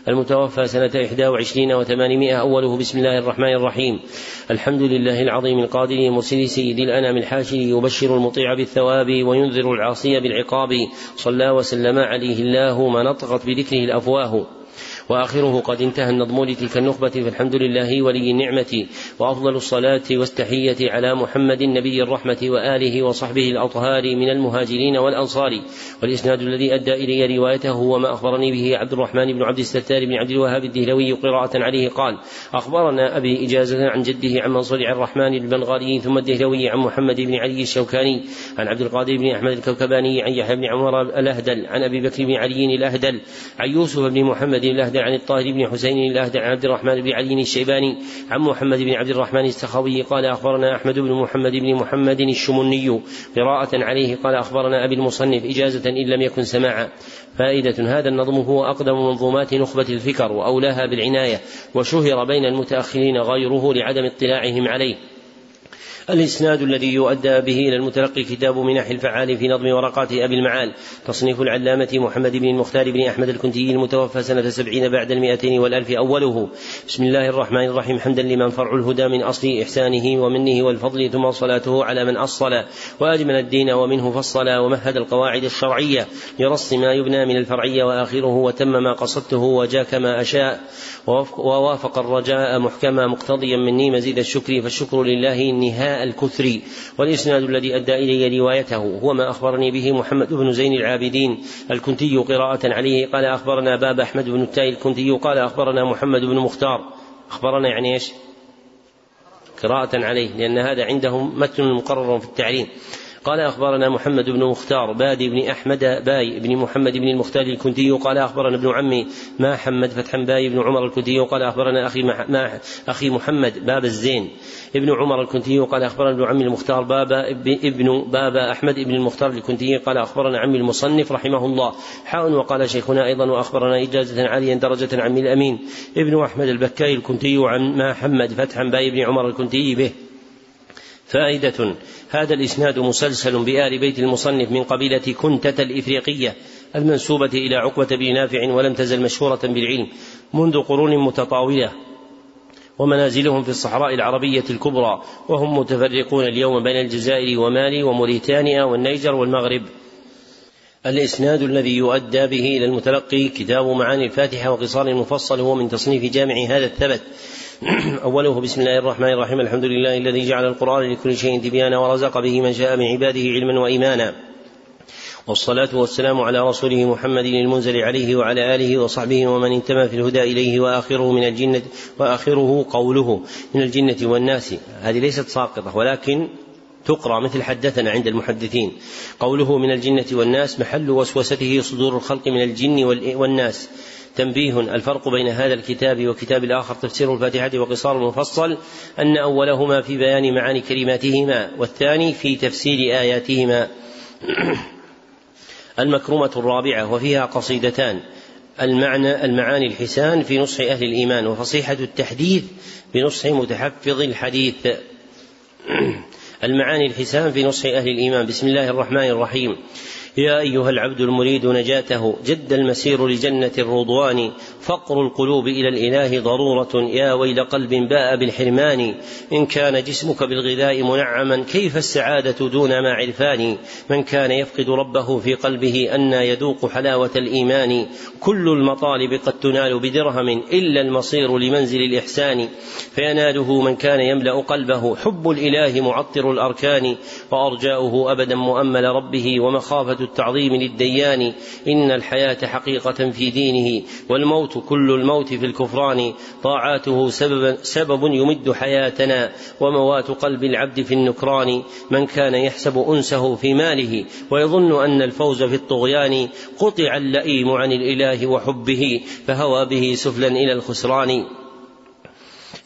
المتوفى سنة إحدى وعشرين وثمانمائة أوله بسم الله الرحمن الرحيم. الحمد لله العظيم القادر مرسل سيد الأنام الحاشر يبشر المطيع بالثواب وينذر العاصي بالعقاب. صلى وسلم عليه الله ما نطقت بذكره الأفواه. وآخره قد انتهى النظم لتلك النخبة فالحمد لله ولي النعمة وأفضل الصلاة والتحية على محمد نبي الرحمة وآله وصحبه الأطهار من المهاجرين والأنصار. والإسناد الذي أدى إلي روايته هو ما أخبرني به عبد الرحمن بن عبد الستار بن عبد الوهاب الدهلوي قراءة عليه. قال أخبرنا أبي إجازة عن جده عن منصور عن الرحمن البنغالي ثم الدهلوي عن محمد بن علي الشوكاني عن عبد القادر بن أحمد الكوكباني عن يحيى بن عمر الأهدل عن أبي بكر بن علي الأهدل عن يوسف بن محمد الأهدل عن الطاهر بن حسين الأهدل عن عبد الرحمن بن علي الشيباني عن محمد بن عبد الرحمن السخوي قال أخبرنا أحمد بن محمد بن محمد الشمني قراءة عليه قال أخبرنا أبي المصنف إجازة إن لم يكن سماعا. فائدة هذا النظم هو أقدم منظومات نخبة الفكر وأولاها بالعناية وشهر بين المتأخرين غيره لعدم اطلاعهم عليه. الإسناد الذي يؤدى به إلى المتلقي كتاب منح الفعال في نظم ورقات أبي المعال تصنيف العلامة محمد بن المختار بن أحمد الكنتي المتوفى سنة سبعين بعد المئتين والألف أوله. بسم الله الرحمن الرحيم. حمدا لمن فرع الهدى من أصل إحسانه ومنه والفضل ثم صلاته على من أصل. وأجمل الدين ومنه فصل. ومهد القواعد الشرعية. لرص ما يبنى من الفرعية وآخره وتم ما قصدته وجاء كما أشاء. ووافق الرجاء محكما مقتضيا مني مزيد الشكر فالشكر لله إنهاء الكثر والإسناد الذي أدى إلي روايته هو ما أخبرني به محمد بن زين العابدين الكنتي قراءة عليه قال أخبرنا بابا أحمد بن التاي الكنتي قال أخبرنا محمد بن مختار أخبرنا يعني إيش؟ قراءة عليه لأن هذا عندهم متن مقرر في التعليم قال أخبرنا محمد بن مختار بادي بن أحمد باي بن محمد بن المختار الكنتي قال أخبرنا ابن عمي ما حمد فتحا باي بن عمر الكنتي قال أخبرنا أخي ما أخي محمد باب الزين. ابن عمر الكنتي قال أخبرنا ابن عمي المختار بابا ابن بابا أحمد بن المختار الكنتي قال أخبرنا عمي المصنف رحمه الله. حاء وقال شيخنا أيضا وأخبرنا إجازة عاليا درجة عمي الأمين. ابن أحمد البكاي الكنتي عن ما حمد فتحا باي بن عمر الكنتي به. فائدة. هذا الإسناد مسلسل بآل بيت المصنف من قبيلة كنتة الإفريقية المنسوبة إلى عقبة بن نافع ولم تزل مشهورة بالعلم منذ قرون متطاولة ومنازلهم في الصحراء العربية الكبرى وهم متفرقون اليوم بين الجزائر ومالي وموريتانيا والنيجر والمغرب. الإسناد الذي يؤدى به إلى المتلقي كتاب معاني الفاتحة وقصار المفصل هو من تصنيف جامع هذا الثبت. أوله بسم الله الرحمن الرحيم. الحمد لله الذي جعل القرآن لكل شيء تبيانا ورزق به من شاء من عباده علما وإيمانا. والصلاة والسلام على رسوله محمد المنزل عليه وعلى آله وصحبه ومن انتمى في الهدى إليه وآخره من الجنة وآخره قوله من الجنة والناس. هذه ليست ساقطة ولكن تقرأ مثل حدثنا عند المحدثين. قوله من الجنة والناس محل وسوسته صدور الخلق من الجن والناس. تنبيه الفرق بين هذا الكتاب وكتاب الآخر تفسير الفاتحة وقصار المفصل أن أولهما في بيان معاني كلماتهما والثاني في تفسير آياتهما. المكرمة الرابعة وفيها قصيدتان. المعنى المعاني الحسان في نصح أهل الإيمان وفصيحة التحديث بنصح متحفظ الحديث. المعاني الحسان في نصح أهل الإيمان. بسم الله الرحمن الرحيم. يا أيها العبد المريد نجاته جد المسير لجنة الرضوان. فقر القلوب إلى الإله ضرورة. يا ويل قلب باء بالحرمان. إن كان جسمك بالغذاء منعما كيف السعادة دون ما عرفان؟ من كان يفقد ربه في قلبه أن يذوق حلاوة الإيمان. كل المطالب قد تنال بدرهم إلا المصير لمنزل الإحسان. فيناله من كان يملأ قلبه. حب الإله معطر الأركان. وأرجاؤه أبدا مؤمل ربه. ومخافة التعظيم للديان إن الحياة حقيقة في دينه والموت كل الموت في الكفران طاعاته سبب, سبب يمد حياتنا وموات قلب العبد في النكران من كان يحسب أنسه في ماله ويظن أن الفوز في الطغيان قطع اللئيم عن الإله وحبه فهوى به سفلا إلى الخسران.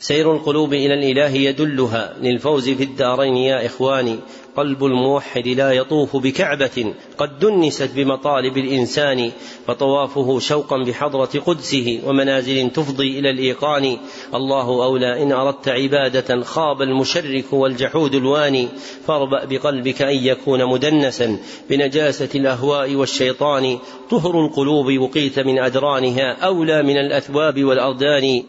سير القلوب إلى الإله يدلها للفوز في الدارين يا إخواني قلب الموحد لا يطوف بكعبة قد دنست بمطالب الإنسان فطوافه شوقا بحضرة قدسه ومنازل تفضي إلى الإيقان. الله أولى إن أردت عبادة خاب المشرك والجحود الواني فاربأ بقلبك أن يكون مدنسا بنجاسة الأهواء والشيطان. طهر القلوب وقيت من أدرانها أولى من الأثواب والأردان.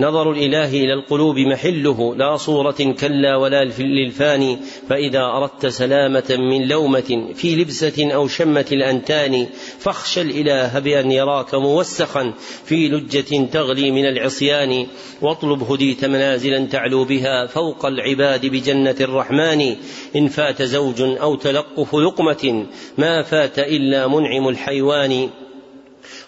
نظر الإله إلى القلوب محله لا صورة كلا ولا للفاني فإذا أردت سلامة من لومة في لبسة أو شمة الأنتان فاخشى الإله بأن يراك موسخا في لجة تغلي من العصيان واطلب هديت منازلا تعلو بها فوق العباد بجنة الرحمن إن فات زوج أو تلقف لقمة ما فات إلا منعم الحيوان.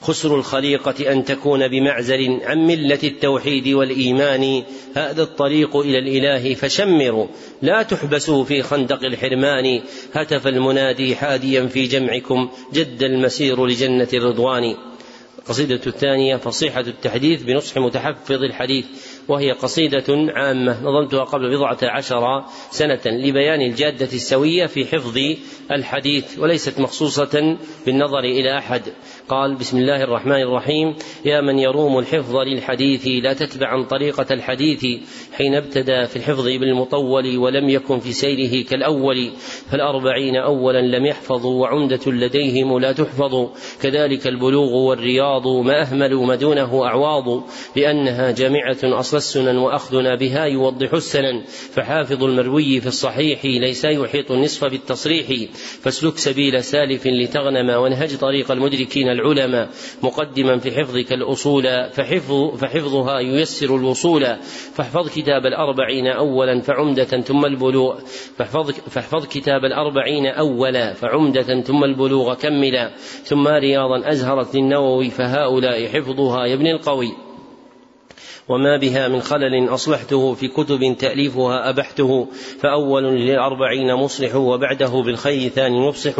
خسر الخليقة أن تكون بمعزل عن ملة التوحيد والإيمان. هذا الطريق إلى الإله فشمروا. لا تحبسوا في خندق الحرمان. هتف المنادي حاديا في جمعكم جد المسير لجنة الرضوان. القصيدة الثانية فصيحة التحديث بنصح متحفظ الحديث وهي قصيدة عامة نظمتها قبل بضعة عشر سنة لبيان الجادة السوية في حفظ الحديث وليست مخصوصة بالنظر إلى أحد. قال بسم الله الرحمن الرحيم. يا من يروم الحفظ للحديث لا تتبعا طريقة الحديث حين ابتدى في الحفظ بالمطول ولم يكن في سيره كالأول. فالأربعين أولا لم يحفظوا وعمدة لديهم لا تحفظ. كذلك البلوغ والرياض ما أهملوا ما دونه أعواض لأنها جامعة أصل السنن وأخذنا بها يوضح السنن. فحافظ المروي في الصحيح ليس يحيط النصف بالتصريح. فاسلك سبيل سالف لتغنم وانهج طريق المدركين العلماء مقدما في حفظك الأصول. فحفظ فحفظها ييسر الوصول. فاحفظ كتاب الأربعين أولا فعمدة ثم البلوغ. فاحفظ, فاحفظ كتاب الأربعين أولا فعمدة ثم البلوغ كملا. ثم رياضا أزهرت للنووي فهؤلاء حفظها يا ابن القوي. وما بها من خلل أصلحته في كتب تأليفها أبحته فأول للأربعين مصلح وبعده بالخير ثاني مفصح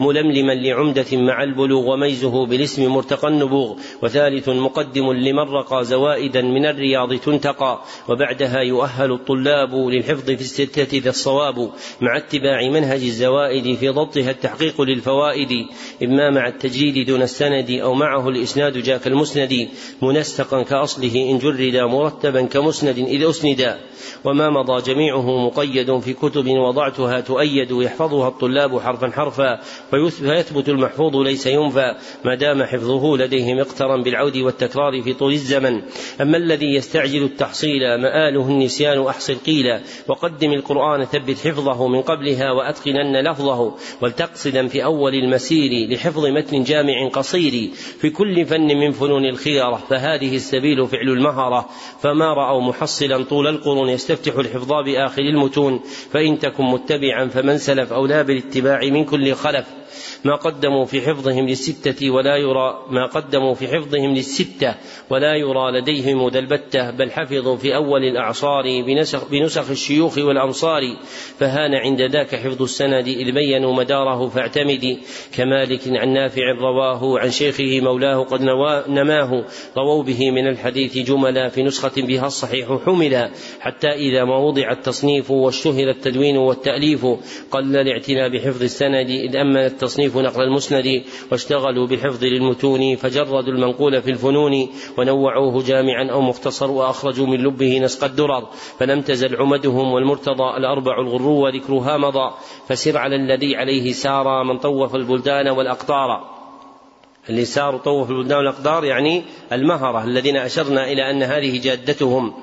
ململما لعمدة مع البلوغ وميزه بالاسم مرتقى النبوغ وثالث مقدم لمن رقى زوائدا من الرياض تنتقى وبعدها يؤهل الطلاب للحفظ في الستة ذا الصواب مع اتباع منهج الزوائد في ضبطها التحقيق للفوائد إما مع التجريد دون السند أو معه الإسناد جاك المسند منستقا كأصله إن جرد مرتبا كمسند إذ أسند. وما مضى جميعه مقيد في كتب وضعتها تؤيد يحفظها الطلاب حرفا حرفا فيثبت المحفوظ ليس ينفى ما دام حفظه لديهم اقترا بالعود والتكرار في طول الزمن. أما الذي يستعجل التحصيل مآله النسيان أحصل قيلا. وقدم القرآن ثبت حفظه من قبلها وأتقنن لفظه. ولتقصدا في أول المسير لحفظ متن جامع قصير. في كل فن من فنون الخيرة فهذه السبيل فعل المهرة فما رأوا محصلا طول القرون يستفتح الحفظ بآخر المتون. فإن تكن متبعا فمن سلف أولى بالاتباع من كل خلف. ما قدموا في حفظهم للستة ولا يرى ما قدموا في حفظهم للستة ولا يرى لديهم ذا البتة بل حفظوا في أول الأعصار بنسخ, بنسخ الشيوخ والأمصار فهان عند ذاك حفظ السند إذ بينوا مداره فاعتمدي كمالك عن نافع رواه عن شيخه مولاه قد نماه. رووا به من الحديث جملا في نسخة بها الصحيح حملا. حتى إذا ما وضع التصنيف واشتهر التدوين والتأليف قل الاعتناء بحفظ السند إذ أمن التصنيف نقل المسند واشتغلوا بالحفظ للمتون فجردوا المنقول في الفنون ونوعوه جامعا أو مختصر وأخرجوا من لبه نسق الدرر. فلم تزل عمدهم والمرتضى الأربع الغرو وذكرها مضى. فسر على الذي عليه سار من طوف البلدان والأقطار. اللي ساروا طوف البلدان والأقدار يعني المهرة الذين أشرنا إلى أن هذه جادتهم.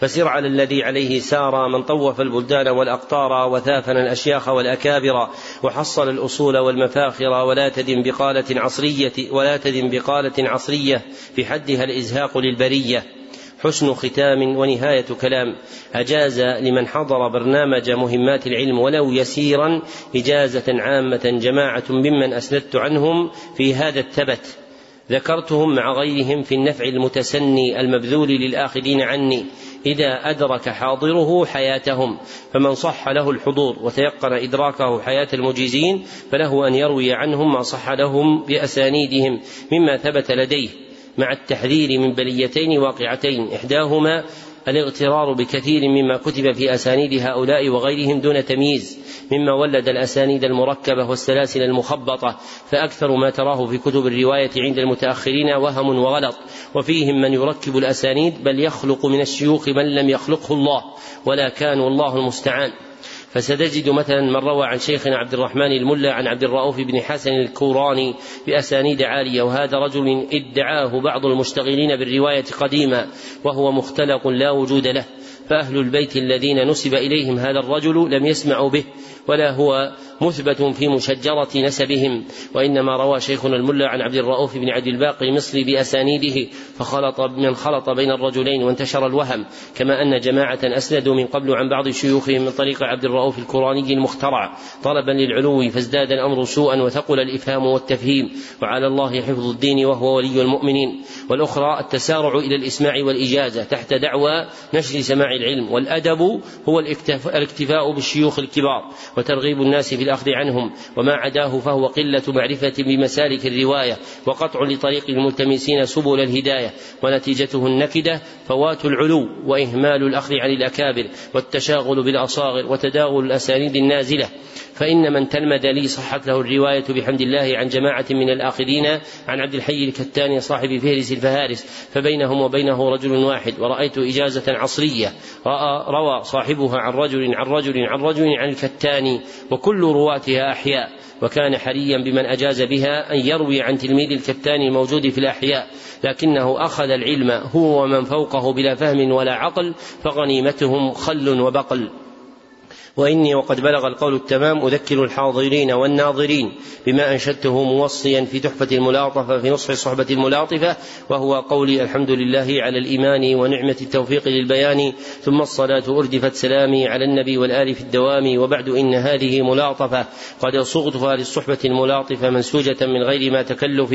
فسر على الذي عليه سار من طوف البلدان والأقطار وثافن الأشياخ والأكابر وحصل الأصول والمفاخر ولا تدم بقالة عصرية ولا تدم بقالة عصرية بحدها الإزهاق للبرية. حسن ختام ونهاية كلام. أجاز لمن حضر برنامج مهمات العلم ولو يسيرا إجازة عامة جماعة ممن أسندت عنهم في هذا الثبت. ذكرتهم مع غيرهم في النفع المتسني المبذول للآخذين عني. إذا أدرك حاضره حياتهم فمن صح له الحضور وتيقن إدراكه حياة المجيزين فله أن يروي عنهم ما صح لهم بأسانيدهم مما ثبت لديه. مع التحذير من بليتين واقعتين. إحداهما الاغترار بكثير مما كتب في أسانيد هؤلاء وغيرهم دون تمييز مما ولد الأسانيد المركبة والسلاسل المخبطة فأكثر ما تراه في كتب الرواية عند المتأخرين وهم وغلط. وفيهم من يركب الأسانيد بل يخلق من الشيوخ من لم يخلقه الله ولا كان والله المستعان. فستجد مثلا من روى عن شيخنا عبد الرحمن الملا عن عبد الرؤوف بن حسن الكوراني بأسانيد عالية وهذا رجل ادعاه بعض المشتغلين بالرواية قديما وهو مختلق لا وجود له. فأهل البيت الذين نسب إليهم هذا الرجل لم يسمعوا به ولا هو مثبت في مشجرة نسبهم وإنما روى شيخنا الملا عن عبد الرؤوف بن عبد الباقي المصري بأسانيده فخلط من خلط بين الرجلين وانتشر الوهم كما أن جماعة أسندوا من قبل عن بعض شيوخهم من طريق عبد الرؤوف الكوراني المخترع طلبا للعلو فازداد الأمر سوءا وثقل الإفهام والتفهيم وعلى الله حفظ الدين وهو ولي المؤمنين. والأخرى التسارع إلى الإسماع والإجازة تحت دعوى نشر سماع العلم والأدب هو الاكتفاء بالشيوخ الكبار. وترغيب الناس في الأخذ عنهم وما عداه فهو قلة معرفة بمسالك الرواية وقطع لطريق الملتمسين سبل الهداية ونتيجته النكدة فوات العلو وإهمال الأخذ عن الأكابر والتشاغل بالأصاغر وتداول الأسانيد النازلة. فإن من تلمد لي صحت له الرواية بحمد الله عن جماعة من الآخذين عن عبد الحي الكتاني صاحب فهرس الفهارس فبينهم وبينه رجل واحد ورأيت إجازة عصرية رأى روى صاحبها عن رجل عن رجل عن رجل عن الكتاني وكل رواتها أحياء وكان حريا بمن أجاز بها أن يروي عن تلميذ الكتاني الموجود في الأحياء لكنه أخذ العلم هو ومن فوقه بلا فهم ولا عقل فغنيمتهم خل وبقل. وإني وقد بلغ القول التمام أذكر الحاضرين والناظرين بما أنشدته موصيا في تحفة الملاطفة في نصح الصحبة الملاطفة وهو قولي الحمد لله على الإيمان ونعمة التوفيق للبيان ثم الصلاة أردفت سلامي على النبي والآل في الدوام وبعد إن هذه ملاطفة قد صغتها للصحبة الملاطفة منسوجة من غير ما تكلف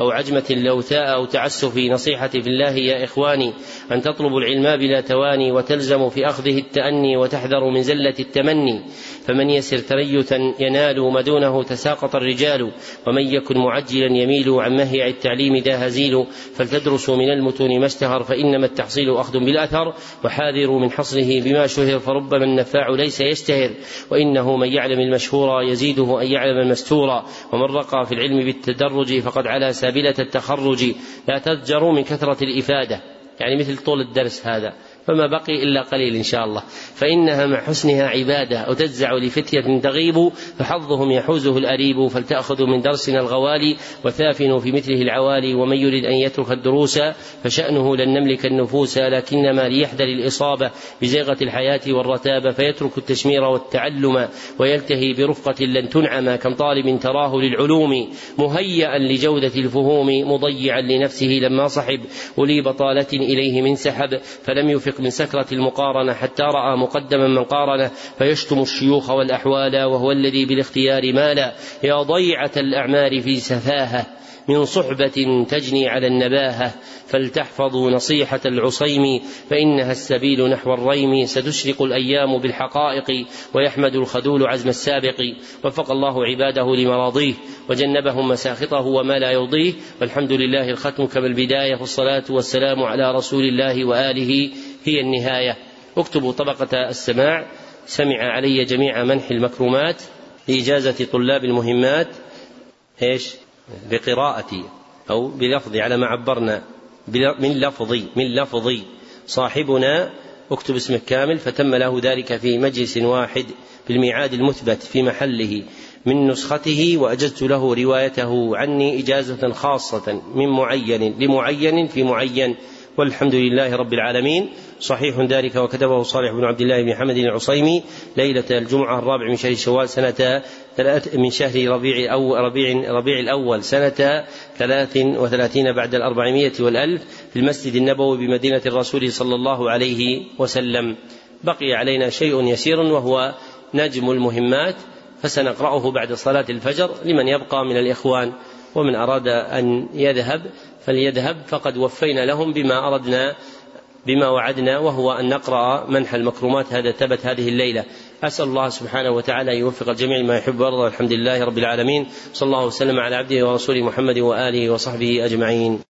أو عجمة لوثاء أو تعسف. نصيحتي في الله يا إخواني أن تطلبوا العلم بلا تواني وتلزموا في أخذه التأني وتحذروا من زلة التأني. التمني فمن يسر تريثا ينال ما دونه تساقط الرجال ومن يكن معجلا يميل عن مهيع التعليم ذا هزيل فلتدرسوا من المتون ما اشتهر فإنما التحصيل أخذ بالأثر وحاذروا من حصره بما شهر فربما النفاع ليس يشتهر وإنه من يعلم المشهور يزيده أن يعلم المستور ومن رقى في العلم بالتدرج فقد على سابلة التخرج. لا تزجروا من كثرة الإفادة. يعني مثل طول الدرس هذا. فما بقي إلا قليل إن شاء الله. فإنها مع حسنها عبادة أو تجزع لفتية تغيب فحظهم يحوزه الأريب فلتأخذوا من درسنا الغوالي وثافنوا في مثله العوالي ومن يريد أن يترك الدروس فشأنه لن نملك النفوس لكنما ليحذر الإصابة بزيغة الحياة والرتابة فيترك التشمير والتعلم ويلتهي برفقة لن تنعم كم طالب تراه للعلوم مهيئا لجودة الفهوم مضيعا لنفسه لما صحب ولي بطالة إليه من سحب فلم يفق من سكرة المقارنة حتى رأى مقدما من قارنه فيشتم الشيوخ والأحوال وهو الذي بالاختيار مال يا ضيعة الأعمار في سفاهة من صحبة تجني على النباهة. فلتحفظوا نصيحة العصيم فإنها السبيل نحو الريم. ستشرق الأيام بالحقائق ويحمد الخذول عزم السابق. وفق الله عباده لمراضيه وجنبهم مساخطه وما لا يرضيه. والحمد لله الختم كما البداية والصلاة والسلام على رسول الله وآله هي النهاية. اكتبوا طبقة السماع. سمع علي جميع منح المكرمات لإجازة طلاب المهمات. إيش؟ بقراءتي. أو بلفظي على ما عبرنا. من لفظي من لفظي. صاحبنا اكتب اسمك كامل. فتم له ذلك في مجلس واحد بالميعاد المثبت في محله. من نسخته وأجزت له روايته عني إجازة خاصة من معين لمعين في معين. والحمد لله رب العالمين. صحيح ذلك وكتبه صالح بن عبد الله بن حمد العصيمي ليلة الجمعة الرابع من شهر شوال سنة من شهر ربيع أو ربيع ربيع الأول سنة ثلاث وثلاثين بعد الأربعمائة والألف في المسجد النبوي بمدينة الرسول صلى الله عليه وسلم. بقي علينا شيء يسير وهو نجم المهمات فسنقرأه بعد صلاة الفجر لمن يبقى من الإخوان ومن أراد أن يذهب فليذهب فقد وفينا لهم بما أردنا بما وعدنا وهو أن نقرأ منح المكرمات هذا ثبت هذه الليلة. أسأل الله سبحانه وتعالى أن يوفق الجميع ما يحب ويرضى الحمد لله رب العالمين. صلى الله وسلم على عبده ورسوله محمد وآله وصحبه أجمعين.